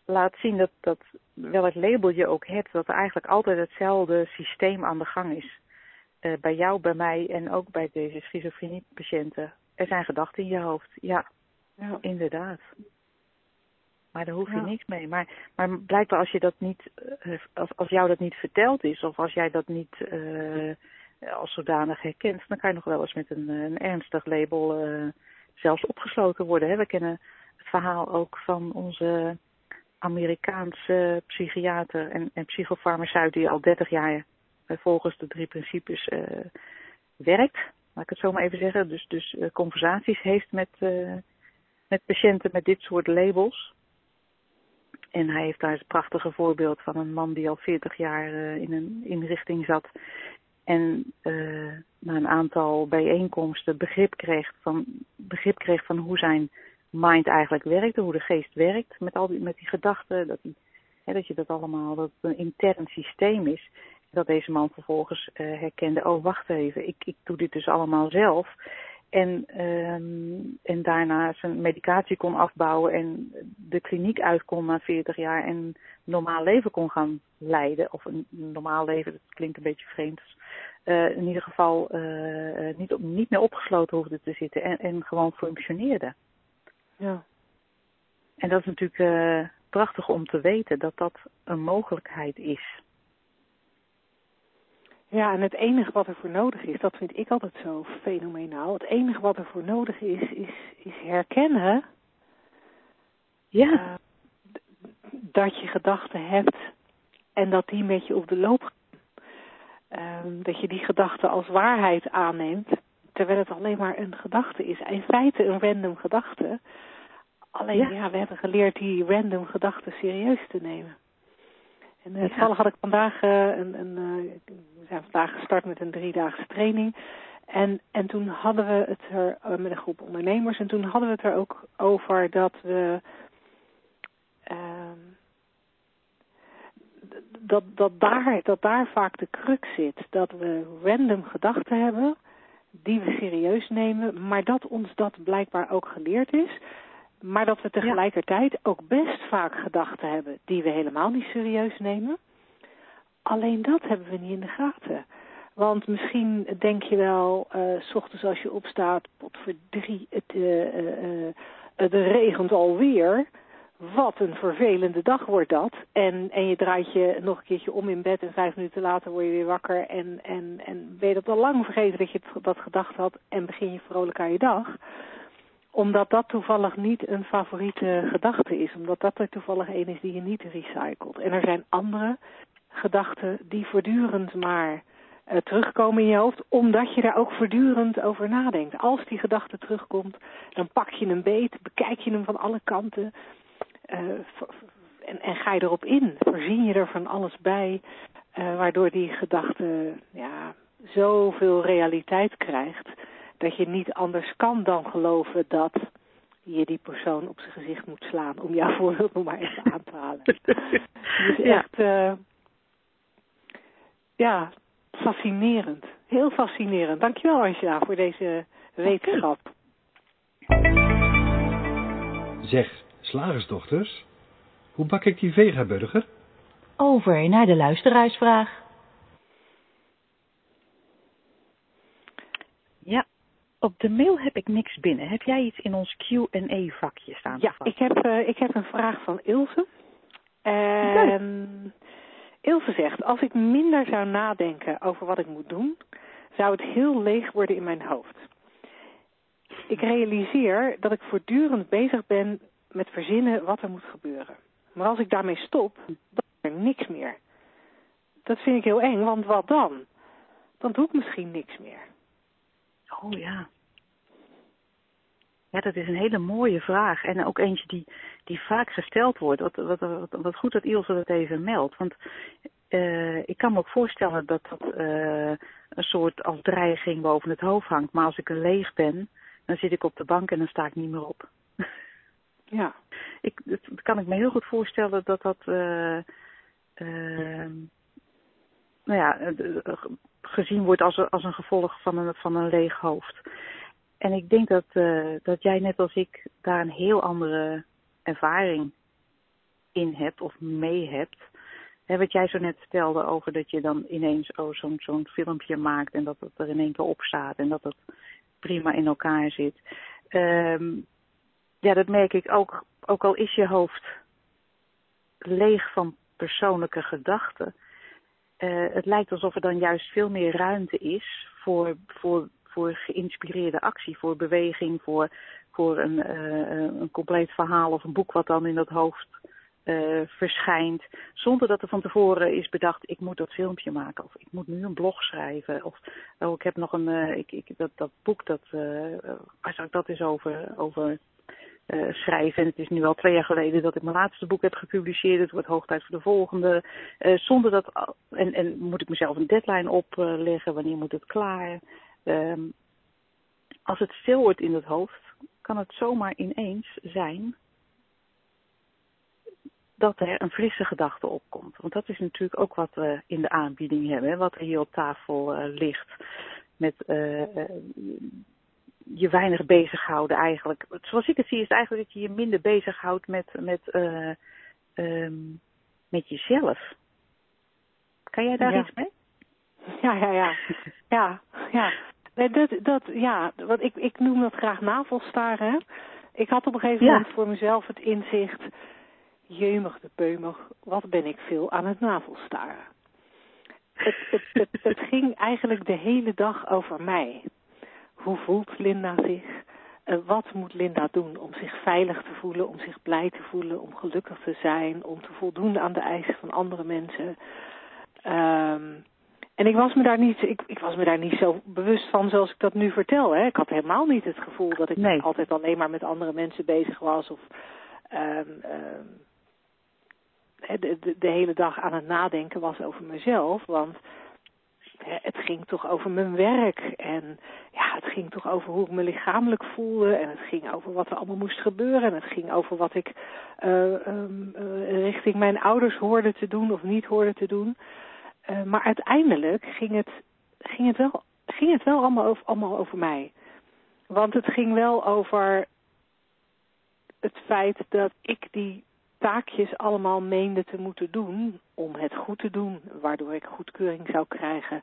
laat zien dat, dat welk label je ook hebt, dat er eigenlijk altijd hetzelfde systeem aan de gang is. Uh, bij jou, bij mij en ook bij deze schizofrenie-patiënten. Er zijn gedachten in je hoofd. Ja, ja. inderdaad. Maar daar hoef je ja. niks mee. Maar, maar blijkbaar als je dat niet, uh, als, als jou dat niet verteld is, of als jij dat niet uh, als zodanig herkent, dan kan je nog wel eens met een, een ernstig label zelfs opgesloten worden. Hè? We kennen het verhaal ook van onze Amerikaanse psychiater en, en psychofarmaceut die al 30 jaar uh, volgens de drie principes uh, werkt, laat ik het zo maar even zeggen. Dus, dus uh, conversaties heeft met, met patiënten met dit soort labels. En hij heeft daar een prachtige voorbeeld van een man die al 40 jaar in een inrichting zat. En na een aantal bijeenkomsten begrip kreeg van, begrip kreeg van hoe zijn mind eigenlijk werkt, hoe de geest werkt met al die, met die gedachten, dat, die, hè, dat je dat allemaal, dat het een intern systeem is. Dat deze man vervolgens uh, herkende, oh wacht even, ik, ik doe dit dus allemaal zelf. En, um, en daarna zijn medicatie kon afbouwen en de kliniek uit kon na 40 jaar en normaal leven kon gaan leiden. Of een normaal leven, dat klinkt een beetje vreemd. Uh, in ieder geval uh, niet, niet meer opgesloten hoefde te zitten en, en gewoon functioneerde. Ja. En dat is natuurlijk uh, prachtig om te weten dat dat een mogelijkheid is. Ja, en het enige wat er voor nodig is, dat vind ik altijd zo fenomenaal. Het enige wat er voor nodig is, is, is herkennen. Ja. Uh, dat je gedachten hebt en dat die met je op de loop gaan. Uh, dat je die gedachten als waarheid aanneemt, terwijl het alleen maar een gedachte is. In feite een random gedachte. Alleen ja. ja. we hebben geleerd die random gedachten serieus te nemen. En uh, toevallig had ik vandaag uh, een, een uh, we zijn vandaag gestart met een driedaagse training. En, en toen hadden we het er met een groep ondernemers en toen hadden we het er ook over dat we ehm, dat, dat, daar, dat daar vaak de crux zit. Dat we random gedachten hebben die we serieus nemen, maar dat ons dat blijkbaar ook geleerd is. Maar dat we tegelijkertijd ook best vaak gedachten hebben die we helemaal niet serieus nemen. Alleen dat hebben we niet in de gaten. Want misschien denk je wel, uh, s ochtends als je opstaat, pot voor drie, het, uh, uh, het regent alweer. Wat een vervelende dag wordt dat. En, en je draait je nog een keertje om in bed en vijf minuten later word je weer wakker. En, en, en ben je dat al lang vergeten dat je dat gedacht had en begin je vrolijk aan je dag omdat dat toevallig niet een favoriete gedachte is. Omdat dat er toevallig een is die je niet recycelt. En er zijn andere gedachten die voortdurend maar uh, terugkomen in je hoofd. Omdat je daar ook voortdurend over nadenkt. Als die gedachte terugkomt, dan pak je hem beet. Bekijk je hem van alle kanten. en, en ga je erop in? Voorzien je er van alles bij, waardoor die gedachte ja, zoveel realiteit krijgt, dat je niet anders kan dan geloven dat je die persoon op zijn gezicht moet slaan, om jouw *laughs* voorbeeld nog maar even aan te halen. *laughs* dus echt, uh, ja, fascinerend. Heel fascinerend. Dankjewel Angela voor deze wetenschap. Zeg, slagersdochters, hoe bak ik die vegaburger? Over naar de luisteraarsvraag. Ja, op de mail heb ik niks binnen. Heb jij iets in ons Q&A-vakje staan? Ja, ik heb, uh, ik heb een vraag van Ilse. En Ilse zegt, als ik minder zou nadenken over wat ik moet doen, zou het heel leeg worden in mijn hoofd. Ik realiseer dat ik voortdurend bezig ben met verzinnen wat er moet gebeuren. Maar als ik daarmee stop, dan is er niks meer. Dat vind ik heel eng, want wat dan? Dan doe ik misschien niks meer. Oh ja. Ja, dat is een hele mooie vraag. En ook eentje die, die vaak gesteld wordt. Wat, wat, wat, wat goed dat Ilse dat even meldt. Want uh, ik kan me ook voorstellen dat dat uh, een soort als dreiging boven het hoofd hangt. Maar als ik er leeg ben, dan zit ik op de bank en dan sta ik niet meer op. *laughs* Ja. Ik, dat kan ik me heel goed voorstellen dat dat... Uh, nou ja, gezien wordt als, als een gevolg van een, van een leeg hoofd. En ik denk dat, uh, dat jij net als ik daar een heel andere ervaring in hebt of mee hebt. He, wat jij zo net vertelde over dat je dan ineens oh, zo'n filmpje maakt en dat het er in één keer op staat en dat het prima in elkaar zit. Um, ja, dat merk ik ook, ook al is je hoofd leeg van persoonlijke gedachten uh, het lijkt alsof er dan juist veel meer ruimte is voor, voor, voor geïnspireerde actie, voor beweging, voor, voor een, uh, een compleet verhaal of een boek wat dan in dat hoofd uh, verschijnt. Zonder dat er van tevoren is bedacht, ik moet dat filmpje maken of ik moet nu een blog schrijven. Of oh, ik heb nog een, ik, ik, dat, dat boek, dat, waar zou ik dat eens over, over uh, schrijven. En het is nu al twee jaar geleden dat ik mijn laatste boek heb gepubliceerd. Het wordt hoog tijd voor de volgende. Uh, zonder dat, en, en moet ik mezelf een deadline opleggen, wanneer moet het klaar. Um, als het stil wordt in het hoofd, kan het zomaar ineens zijn dat er een frisse gedachte opkomt. Want dat is natuurlijk ook wat we in de aanbieding hebben, wat er hier op tafel uh, ligt. Met je weinig bezighouden eigenlijk. Zoals ik het zie is het eigenlijk dat je je minder bezighoudt met, met, uh, um, met jezelf. Kan jij daar ja. iets mee? Ja, ja, ja. ja, ja. Dat, dat, ja, wat ik, ik noem dat graag navelstaren. Ik had op een gegeven Ja. moment voor mezelf het inzicht... Jeumig de peumig, wat ben ik veel aan het navelstaren. Het, het, het, het ging eigenlijk de hele dag over mij. Hoe voelt Linda zich? Uh, wat moet Linda doen om zich veilig te voelen, om zich blij te voelen, om gelukkig te zijn, om te voldoen aan de eisen van andere mensen? Um, en ik was me daar niet, ik, ik was me daar niet zo bewust van zoals ik dat nu vertel. Hè. Ik had helemaal niet het gevoel dat ik Nee. altijd alleen maar met andere mensen bezig was of um, um, de, de, de hele dag aan het nadenken was over mezelf. Want het ging toch over mijn werk en ja, het ging toch over hoe ik me lichamelijk voelde en het ging over wat er allemaal moest gebeuren en het ging over wat ik uh, um, uh, richting mijn ouders hoorde te doen of niet hoorde te doen. Uh, maar uiteindelijk ging het, ging het wel, ging het wel allemaal, over, allemaal over mij. Want het ging wel over het feit dat ik die taakjes allemaal meende te moeten doen om het goed te doen, waardoor ik goedkeuring zou krijgen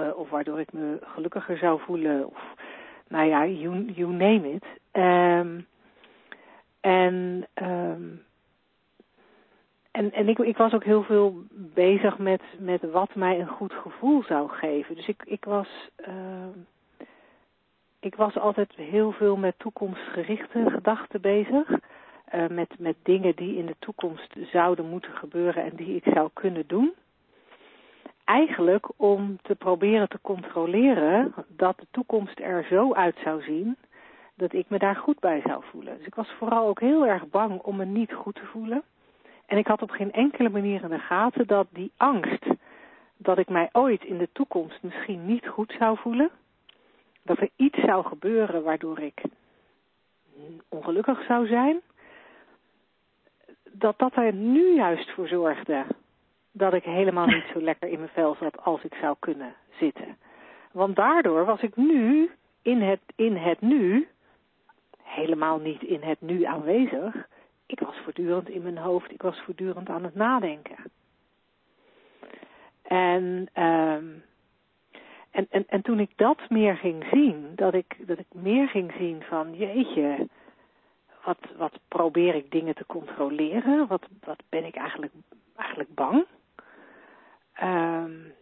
uh, of waardoor ik me gelukkiger zou voelen of nou ja, you, you name it. Um, en um, en, en ik, ik was ook heel veel bezig met, met wat mij een goed gevoel zou geven. Dus ik, ik was uh, ik was altijd heel veel met toekomstgerichte gedachten bezig. Uh, met, met dingen die in de toekomst zouden moeten gebeuren en die ik zou kunnen doen. Eigenlijk om te proberen te controleren dat de toekomst er zo uit zou zien dat ik me daar goed bij zou voelen. Dus ik was vooral ook heel erg bang om me niet goed te voelen. En ik had op geen enkele manier in de gaten dat die angst dat ik mij ooit in de toekomst misschien niet goed zou voelen, dat er iets zou gebeuren waardoor ik ongelukkig zou zijn, dat dat er nu juist voor zorgde dat ik helemaal niet zo lekker in mijn vel zat als ik zou kunnen zitten. Want daardoor was ik nu in het, in het nu helemaal niet in het nu aanwezig. Ik was voortdurend in mijn hoofd, ik was voortdurend aan het nadenken. En, um, en, en, en toen ik dat meer ging zien, dat ik, dat ik meer ging zien van, jeetje, wat, wat probeer ik dingen te controleren? Wat, wat ben ik eigenlijk, eigenlijk bang? Um,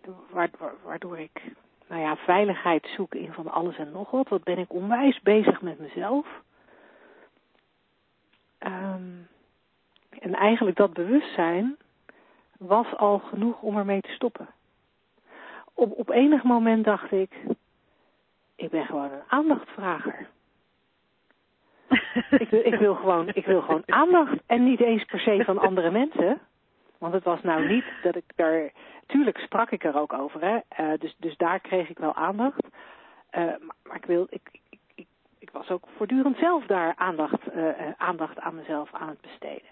waardoor ik nou ja, veiligheid zoek in van alles en nog wat. Wat ben ik onwijs bezig met mezelf. Um, en eigenlijk dat bewustzijn was al genoeg om ermee te stoppen. Op, op enig moment dacht ik, ik ben gewoon een aandachtvrager. Ik, ik, wil gewoon, ik wil gewoon aandacht en niet eens per se van andere mensen. Want het was nou niet dat ik daar. Tuurlijk sprak ik er ook over, hè. Uh, dus, dus daar kreeg ik wel aandacht. Uh, maar, ik wil. Ik, ik, ik, was ook voortdurend zelf daar aandacht, uh, aandacht aan mezelf aan het besteden.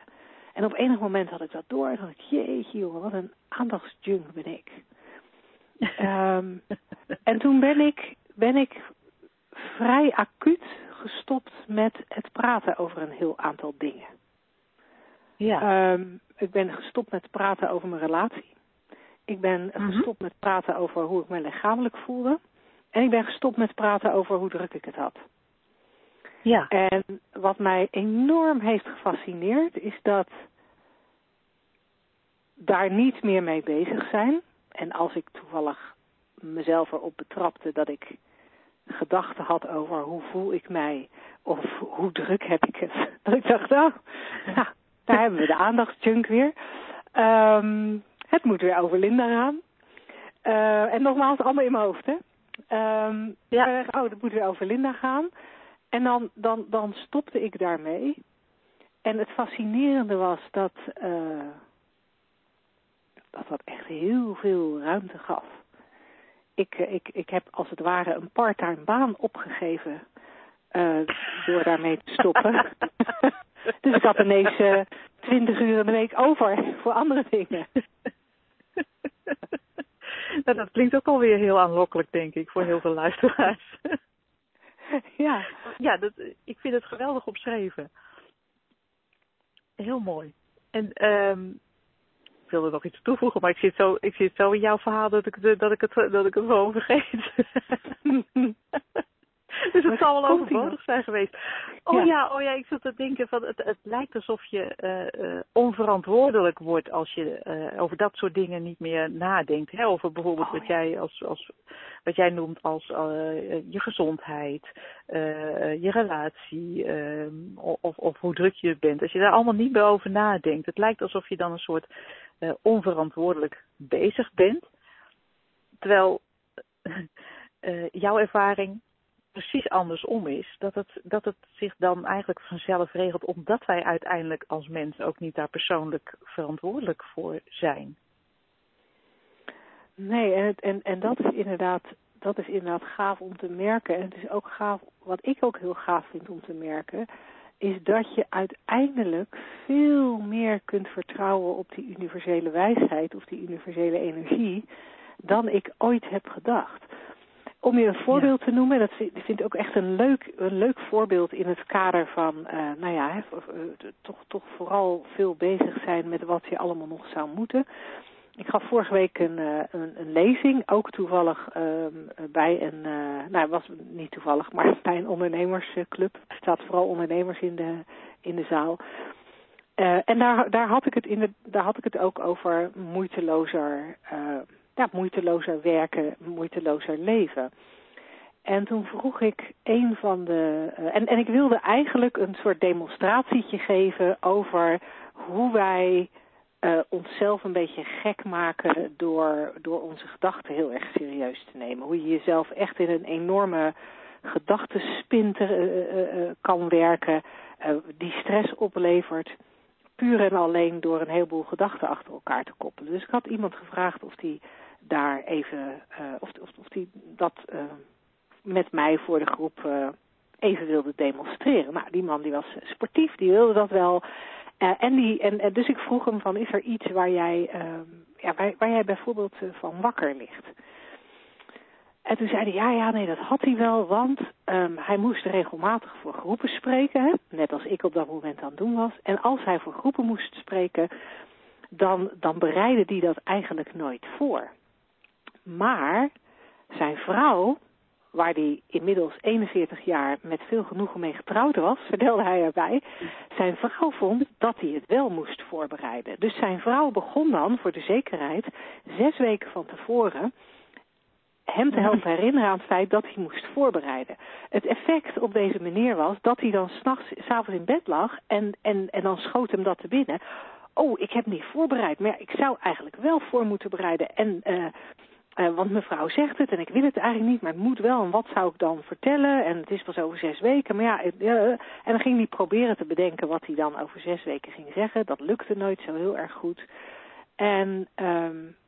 En op enig moment had ik dat door. En dacht ik, jeetje jongen, wat een aandachtsjunk ben ik. um, en toen ben ik, ben ik vrij acuut gestopt met het praten over een heel aantal dingen. Ja. Um, ik ben gestopt met praten over mijn relatie. Ik ben mm -hmm. gestopt met praten over hoe ik me lichamelijk voelde. En ik ben gestopt met praten over hoe druk ik het had. Ja. En wat mij enorm heeft gefascineerd is dat daar niet meer mee bezig zijn. En als ik toevallig mezelf erop betrapte dat ik gedachten had over hoe voel ik mij of hoe druk heb ik het. *laughs* Dat ik dacht, oh, nou, daar hebben we de aandachtsjunk weer. Um, het moet weer over Linda gaan. Uh, en nogmaals, allemaal in mijn hoofd, hè. Um, ja. oh, dat moet weer over Linda gaan. En dan, dan, dan stopte ik daarmee. En het fascinerende was dat, uh, dat dat echt heel veel ruimte gaf. Ik, ik, ik heb als het ware een parttime baan opgegeven uh, door daarmee te stoppen. *laughs* dus ik had ineens uh, twintig uur in de week over voor andere dingen. *laughs* nou, dat klinkt ook alweer heel aanlokkelijk, denk ik, voor heel veel luisteraars. *laughs* ja. Ja, dat, ik vind het geweldig opschreven. Heel mooi. En um, ik wilde nog iets toevoegen, maar ik zit zo, ik zit zo in jouw verhaal dat ik, dat ik, het, dat ik het gewoon vergeet. *laughs* dus het zal wel overbodig zijn geweest. Oh ja. ja. oh ja, ik zat te denken van het, het lijkt alsof je uh, uh, onverantwoordelijk wordt als je uh, over dat soort dingen niet meer nadenkt. Hè? Over bijvoorbeeld oh, wat ja. jij als, als wat jij noemt als je gezondheid, je relatie ehm, of, of hoe druk je bent. Als je daar allemaal niet meer over nadenkt, het lijkt alsof je dan een soort onverantwoordelijk bezig bent. Terwijl *laughs* jouw ervaring precies andersom is. Dat het, dat het zich dan eigenlijk vanzelf regelt, omdat wij uiteindelijk als mens ook niet daar persoonlijk verantwoordelijk voor zijn. Nee, en, en, en dat is inderdaad dat is inderdaad gaaf om te merken. En het is ook gaaf, wat ik ook heel gaaf vind om te merken, is dat je uiteindelijk veel meer kunt vertrouwen op die universele wijsheid of die universele energie dan ik ooit heb gedacht. Om je een voorbeeld ja. te noemen, dat vind ik ook echt een leuk, een leuk voorbeeld in het kader van, uh, nou ja, hè, toch, toch vooral veel bezig zijn met wat je allemaal nog zou moeten. Ik gaf vorige week een, uh, een, een, lezing, ook toevallig uh, bij een, uh, nou was niet toevallig, maar *laughs* bij een ondernemersclub. Er staat vooral ondernemers in de, in de zaal. en daar, daar, had ik het in de, daar had ik het ook over moeitelozer ja, moeitelozer werken, moeitelozer leven. En toen vroeg ik een van de. En, en ik wilde eigenlijk een soort demonstratietje geven over hoe wij uh, onszelf een beetje gek maken door, door onze gedachten heel erg serieus te nemen. Hoe je jezelf echt in een enorme gedachtenspinter uh, uh, kan werken, die stress oplevert, puur en alleen door een heleboel gedachten achter elkaar te koppelen. Dus ik had iemand gevraagd of die daar even, of, of, of die dat met mij voor de groep even wilde demonstreren. Nou, die man die was sportief, die wilde dat wel. En, die, en dus ik vroeg hem van, is er iets waar jij, ehm, ja, waar, waar jij bijvoorbeeld van wakker ligt? En toen zei hij, ja, ja, nee, dat had hij wel, want um, hij moest regelmatig voor groepen spreken, hè? net als ik op dat moment aan het doen was. En als hij voor groepen moest spreken, dan, dan bereidde hij dat eigenlijk nooit voor. Maar zijn vrouw, waar hij inmiddels 41 jaar met veel genoegen mee getrouwd was, *laughs* vertelde hij erbij, zijn vrouw vond dat hij het wel moest voorbereiden. Dus zijn vrouw begon dan, voor de zekerheid, zes weken van tevoren hem te helpen *laughs* herinneren aan het feit dat hij moest voorbereiden. Het effect op deze meneer was dat hij dan s'nachts, s'avonds in bed lag en, en, en dan schoot hem dat te binnen. Oh, ik heb niet voorbereid, maar ik zou eigenlijk wel voor moeten bereiden. En, uh, uh, want mevrouw zegt het en ik wil het eigenlijk niet, maar het moet wel. En wat zou ik dan vertellen? En het is pas over zes weken. Maar ja, en dan ging hij proberen te bedenken wat hij dan over zes weken ging zeggen. Dat lukte nooit zo heel erg goed. En... Um,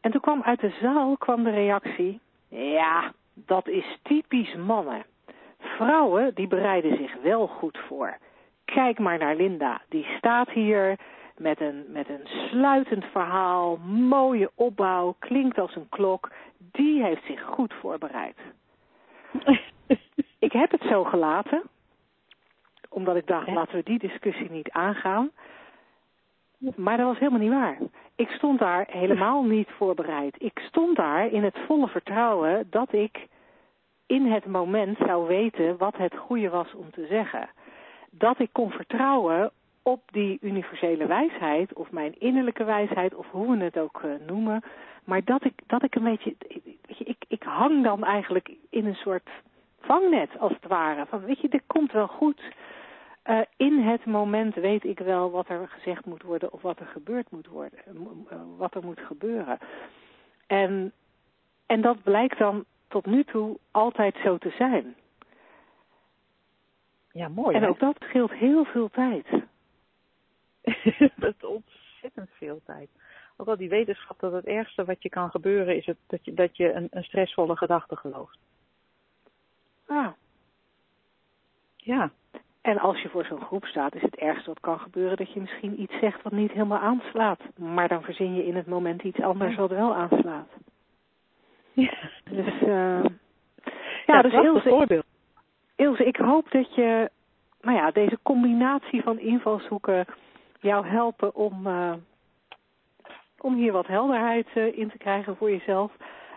en toen kwam uit de zaal kwam de reactie, ja, dat is typisch mannen. Vrouwen die bereiden zich wel goed voor. Kijk maar naar Linda, die staat hier met een, met een sluitend verhaal, mooie opbouw, klinkt als een klok. Die heeft zich goed voorbereid. *laughs* ik heb het zo gelaten, omdat ik dacht, laten we die discussie niet aangaan. Maar dat was helemaal niet waar. Ik stond daar helemaal niet voorbereid. Ik stond daar in het volle vertrouwen dat ik in het moment zou weten wat het goede was om te zeggen. Dat ik kon vertrouwen op die universele wijsheid, of mijn innerlijke wijsheid, of hoe we het ook uh, noemen. Maar dat ik, dat ik een beetje, ik, ik hang dan eigenlijk in een soort vangnet als het ware. Van weet je, dit komt wel goed. Uh, in het moment weet ik wel wat er gezegd moet worden of wat er gebeurd moet worden, uh, wat er moet gebeuren. En, en dat blijkt dan tot nu toe altijd zo te zijn. Ja, mooi. En ook dat scheelt heel veel tijd. *laughs* dat is ontzettend veel tijd. Ook al die wetenschap dat het ergste wat je kan gebeuren is het, dat je, dat je een, een stressvolle gedachte gelooft. Ah. Ja. En als je voor zo'n groep staat, is het ergste wat kan gebeuren dat je misschien iets zegt wat niet helemaal aanslaat. Maar dan verzin je in het moment iets anders wat wel aanslaat. Ja. Dus, uh, ja, ja, dus Ilse, voorbeeld. Ilse, ik hoop dat je, nou ja, deze combinatie van invalshoeken jou helpen om, uh, om hier wat helderheid uh, in te krijgen voor jezelf.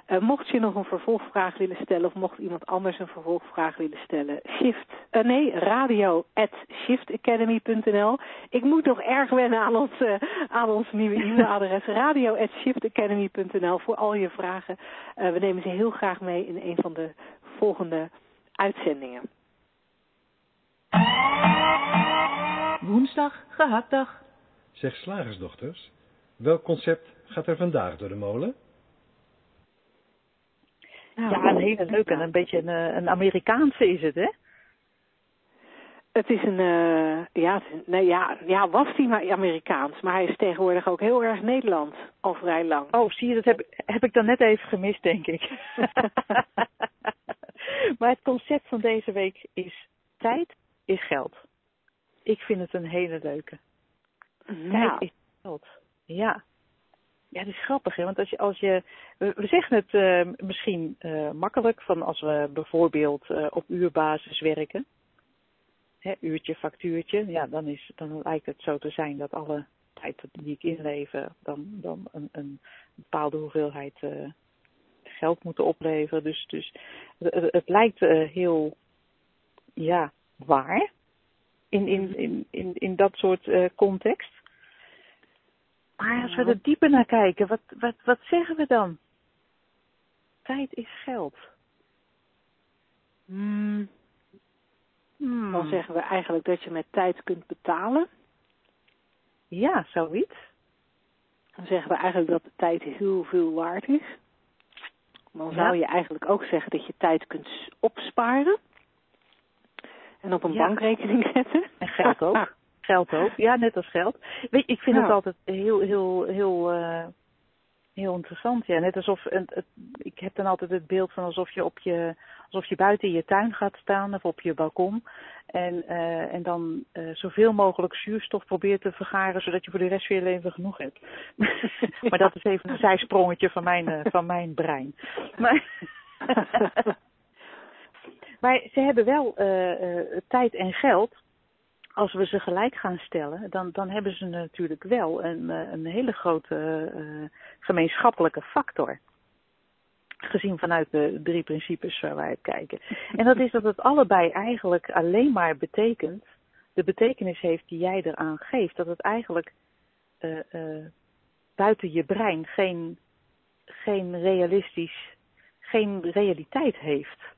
Uh, mocht je nog een vervolgvraag willen stellen of mocht iemand anders een vervolgvraag willen stellen, shift, uh, nee, radio at shiftacademy.nl. Ik moet nog erg wennen aan ons, uh, aan ons nieuwe e-mailadres, *laughs* radio at shiftacademy.nl voor al je vragen. we nemen ze heel graag mee in een van de volgende uitzendingen. Woensdag, gehaktdag. Zeg slagersdochters, welk concept gaat er vandaag door de molen? Nou, ja, een hele leuke. En een beetje een, een Amerikaanse is het, hè? Het is een, uh, ja, nee, ja, ja, was hij maar Amerikaans, maar hij is tegenwoordig ook heel erg Nederlands, al vrij lang. Oh, zie je, dat heb, heb ik dan net even gemist, denk ik. *laughs* *laughs* maar het concept van deze week is tijd is geld. Ik vind het een hele leuke. Ja. Tijd is geld. Ja. Ja, het is grappig, hè? want als je, als je we, we zeggen het uh, misschien uh, makkelijk, van als we bijvoorbeeld uh, op uurbasis werken, hè, uurtje, factuurtje, ja, dan, is, dan lijkt het zo te zijn dat alle tijd die ik inlever, dan, dan een, een bepaalde hoeveelheid geld moeten opleveren. Dus, dus het, het lijkt heel, ja, waar in, in, in, in, in dat soort context. Maar als we er dieper naar kijken, wat, wat, wat zeggen we dan? Tijd is geld. Hmm. Hmm. Dan zeggen we eigenlijk dat je met tijd kunt betalen. Ja, zoiets. Dan zeggen we eigenlijk dat de tijd heel veel waard is. dan zou je eigenlijk ook zeggen dat je tijd kunt opsparen. En op een bankrekening zetten. En geld ook. *laughs* geld ook. Ja, net als geld. Weet je, ik vind het altijd heel, heel, heel, uh, heel interessant. Ja, net alsof, het, het, ik heb dan altijd het beeld van alsof je op je, alsof je buiten in je tuin gaat staan of op je balkon. En, uh, en dan uh, zoveel mogelijk zuurstof probeert te vergaren, zodat je voor de rest van je leven genoeg hebt. *laughs* maar dat is even een zijsprongetje van mijn, van mijn brein. Maar, *laughs* maar ze hebben wel tijd en geld als we ze gelijk gaan stellen, dan, dan hebben ze natuurlijk wel een, een hele grote gemeenschappelijke factor. Gezien vanuit de drie principes waar wij kijken. En dat is dat het allebei eigenlijk alleen maar betekent, de betekenis heeft die jij eraan geeft, dat het eigenlijk buiten je brein geen, geen realistisch, geen realiteit heeft.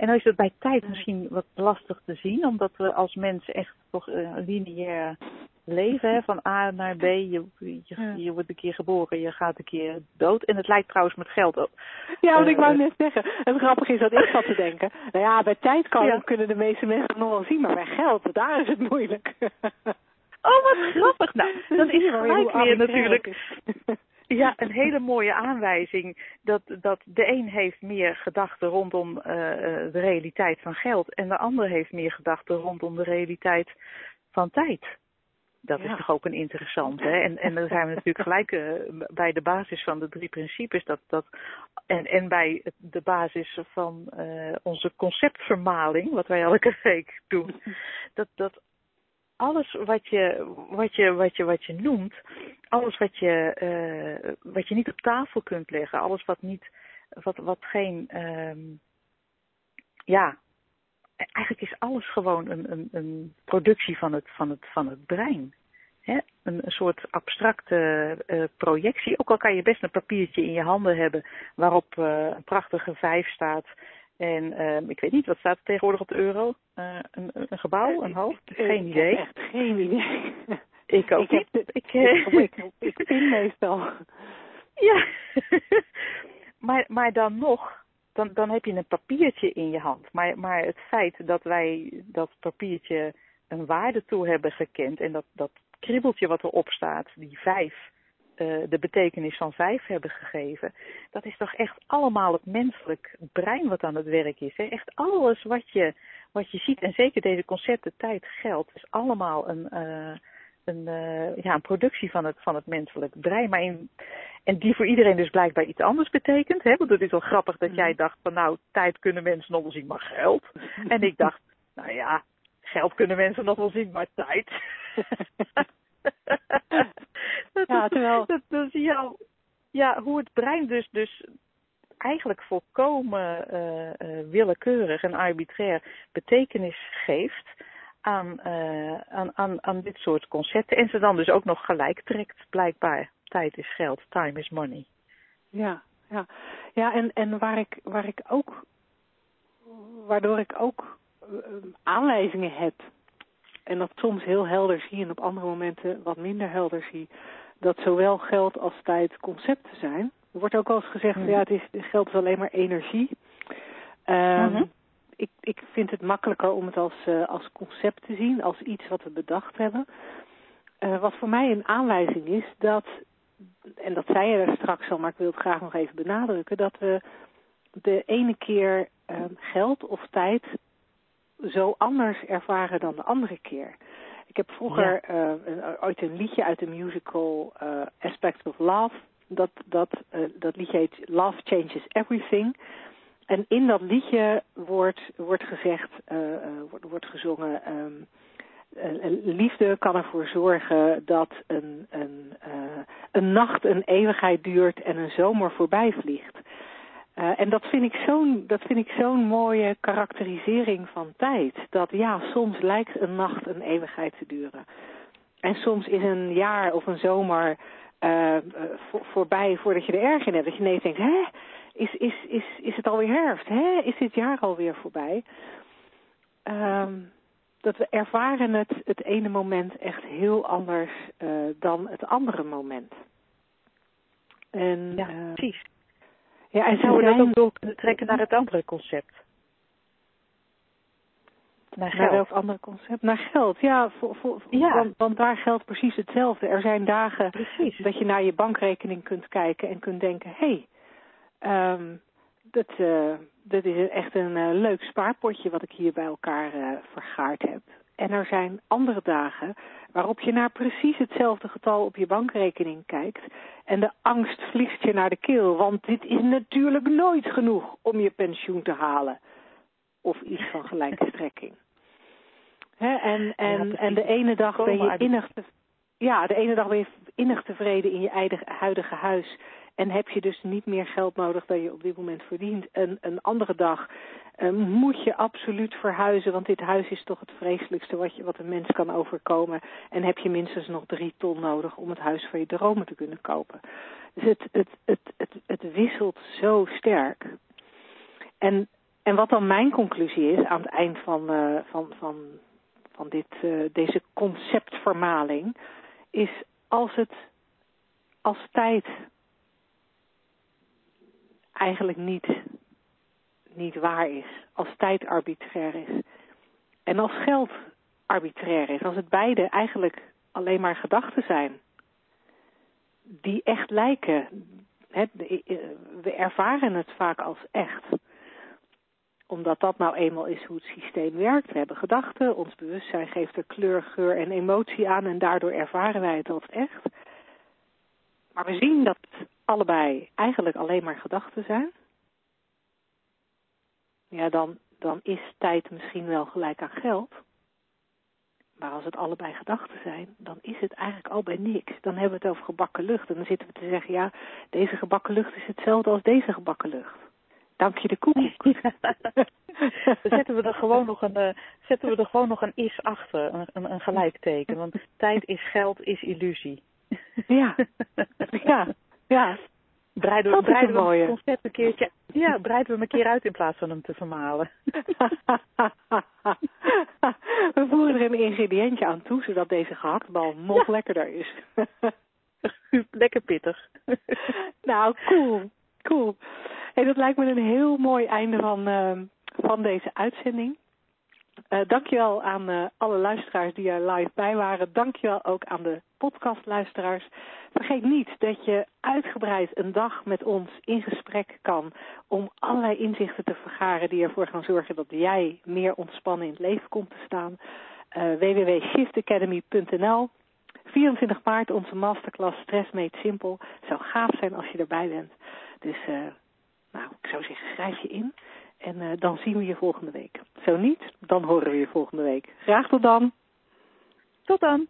En dan is het bij tijd misschien wat lastig te zien, omdat we als mensen echt toch een lineair leven, hè, van A naar B. Je, je, je, wordt een keer geboren, je gaat een keer dood. En het lijkt trouwens met geld ook. Ja, want ik wou net zeggen, het grappige is dat ik zat te denken. *laughs* Nou ja, bij tijd kan, ja. kunnen de meeste mensen nog wel zien, maar bij geld, daar is het moeilijk. Oh, wat grappig. Nou, *laughs* dat is gelijk weer natuurlijk. *laughs* Ja, een hele mooie aanwijzing dat, dat de een heeft meer gedachten rondom uh, de realiteit van geld en de ander heeft meer gedachten rondom de realiteit van tijd. Dat ja. is toch ook een interessant, hè? En, en dan zijn we natuurlijk gelijk uh, bij de basis van de drie principes. Dat, dat, en, en bij de basis van uh, onze conceptvermaling, wat wij elke week doen. Dat, dat alles wat je, wat je, wat je, wat je noemt, alles wat je, uh, wat je niet op tafel kunt leggen, alles wat niet, wat, wat geen, um, ja, eigenlijk is alles gewoon een, een, een productie van het, van het, van het brein. Hè? Een, soort abstracte uh, projectie. Ook al kan je best een papiertje in je handen hebben waarop uh, een prachtige vijf staat en uh, ik weet niet, wat staat er tegenwoordig op de euro? Uh, een, een gebouw, een hoofd? Geen idee. Echt geen idee. *laughs* Ik ook ik niet. *laughs* Heb, ik, ik, ik, ik pin meestal. Ja. *laughs* maar, maar dan nog, dan, dan heb je een papiertje in je hand. Maar, maar het feit dat wij dat papiertje een waarde toe hebben gekend en dat, dat kribbeltje wat erop staat, die vijf, uh, de betekenis van vijf hebben gegeven. Dat is toch echt allemaal het menselijk brein wat aan het werk is. Hè? Echt alles wat je, wat je ziet, en zeker deze concepten tijd, geld, is allemaal een, uh, een, uh, ja, een productie van het, van het menselijk brein. Maar in, en die voor iedereen dus blijkbaar iets anders betekent. Hè? Want het is wel grappig dat jij dacht van nou, tijd kunnen mensen nog wel zien, maar geld. *laughs* En ik dacht, nou ja, geld kunnen mensen nog wel zien, maar tijd. *laughs* dat, ja, *laughs* terwijl... dat, dat is jouw, ja, hoe het brein dus, dus eigenlijk volkomen uh, uh, willekeurig en arbitrair betekenis geeft aan, uh, aan, aan, aan dit soort concepten. En ze dan dus ook nog gelijk trekt, blijkbaar. Tijd is geld, time is money. Ja, ja. ja en, en waar, ik, waar ik ook, waardoor ik ook aanwijzingen heb en dat soms heel helder zie en op andere momenten wat minder helder zie, dat zowel geld als tijd concepten zijn. Er wordt ook wel eens gezegd, mm. ja, het is, geld is alleen maar energie. Mm-hmm. ik, ik vind het makkelijker om het als, uh, als concept te zien, als iets wat we bedacht hebben. Uh, wat voor mij een aanwijzing is dat, en dat zei je er straks al, maar ik wil het graag nog even benadrukken, dat we de ene keer uh, geld of tijd zo anders ervaren dan de andere keer. Ik heb vroeger ja. uh, een, ooit een liedje uit de musical uh, Aspects of Love. Dat, dat, uh, dat liedje heet Love Changes Everything. En in dat liedje wordt, wordt gezegd, wordt, wordt gezongen... Um, liefde kan ervoor zorgen dat een, een, een nacht een eeuwigheid duurt en een zomer voorbij vliegt. Uh, en dat vind ik zo'n dat vind ik zo'n mooie karakterisering van tijd. Dat ja, soms lijkt een nacht een eeuwigheid te duren. En soms is een jaar of een zomer uh, voor, voorbij voordat je er erg in hebt. Dat je ineens denkt, hè, is, is, is, is het alweer herfst? Hè? Is dit jaar alweer voorbij? Um, dat we ervaren het, het ene moment echt heel anders uh, dan het andere moment. En, ja, precies. Ja, en zouden we dat ook door kunnen trekken naar het andere concept? Naar geld. Naar welk andere concept? Naar geld, ja. Voor, voor, ja. Want, want, daar geldt precies hetzelfde. Er zijn dagen precies. dat je naar je bankrekening kunt kijken en kunt denken... hé, hey, um, dat, uh, dat is echt een uh, leuk spaarpotje wat ik hier bij elkaar uh, vergaard heb. En er zijn andere dagen waarop je naar precies hetzelfde getal op je bankrekening kijkt en de angst vliegt je naar de keel, want dit is natuurlijk nooit genoeg om je pensioen te halen. Of iets van gelijke strekking. He, *laughs* en, en, en de ene dag ben je innig te, ja, de ene dag ben je innig tevreden in je eigen huidige huis en heb je dus niet meer geld nodig dan je op dit moment verdient. En een andere dag uh, moet je absoluut verhuizen, want dit huis is toch het vreselijkste wat, je, wat een mens kan overkomen. En heb je minstens nog drie ton nodig om het huis van je dromen te kunnen kopen. Dus het, het, het, het, het wisselt zo sterk. En, en wat dan mijn conclusie is aan het eind van, uh, van, van, van dit, uh, deze conceptvermaling, is als het als tijd eigenlijk niet, niet waar is. Als tijd arbitrair is. En als geld arbitrair is. Als het beide eigenlijk alleen maar gedachten zijn. Die echt lijken. we ervaren het vaak als echt omdat dat nou eenmaal is hoe het systeem werkt. We hebben gedachten, ons bewustzijn geeft er kleur, geur en emotie aan en daardoor ervaren wij het als echt. Maar we zien dat allebei eigenlijk alleen maar gedachten zijn, ja, dan, dan is tijd misschien wel gelijk aan geld. Maar als het allebei gedachten zijn, dan is het eigenlijk al bij niks. Dan hebben we het over gebakken lucht. En dan zitten we te zeggen, ja, deze gebakken lucht is hetzelfde als deze gebakken lucht. Dank je de koek. *laughs* dan zetten we er gewoon nog een, uh, zetten we er gewoon nog een is achter, een, een, een gelijkteken. Want tijd is geld, is illusie. ja, ja. Ja. Breiden we, breiden we het concept een keertje, ja, breiden we hem een keer uit in plaats van hem te vermalen. *laughs* we voeren er een ingrediëntje aan toe, zodat deze gehaktbal nog lekkerder is. *laughs* Lekker pittig. *laughs* nou, cool. Cool. Hey, dat lijkt me een heel mooi einde van, uh, van deze uitzending. Uh, dankjewel aan uh, alle luisteraars die er live bij waren. Dankjewel ook aan de podcastluisteraars. Vergeet niet dat je uitgebreid een dag met ons in gesprek kan om allerlei inzichten te vergaren die ervoor gaan zorgen dat jij meer ontspannen in het leven komt te staan. Uh, www.shiftacademy.nl 24 maart onze masterclass Stress Made Simple. Het zou gaaf zijn als je erbij bent. Dus nou, ik zou zeggen, schrijf je in. En uh, dan zien we je volgende week. Zo niet, dan horen we je volgende week. Graag tot dan. Tot dan.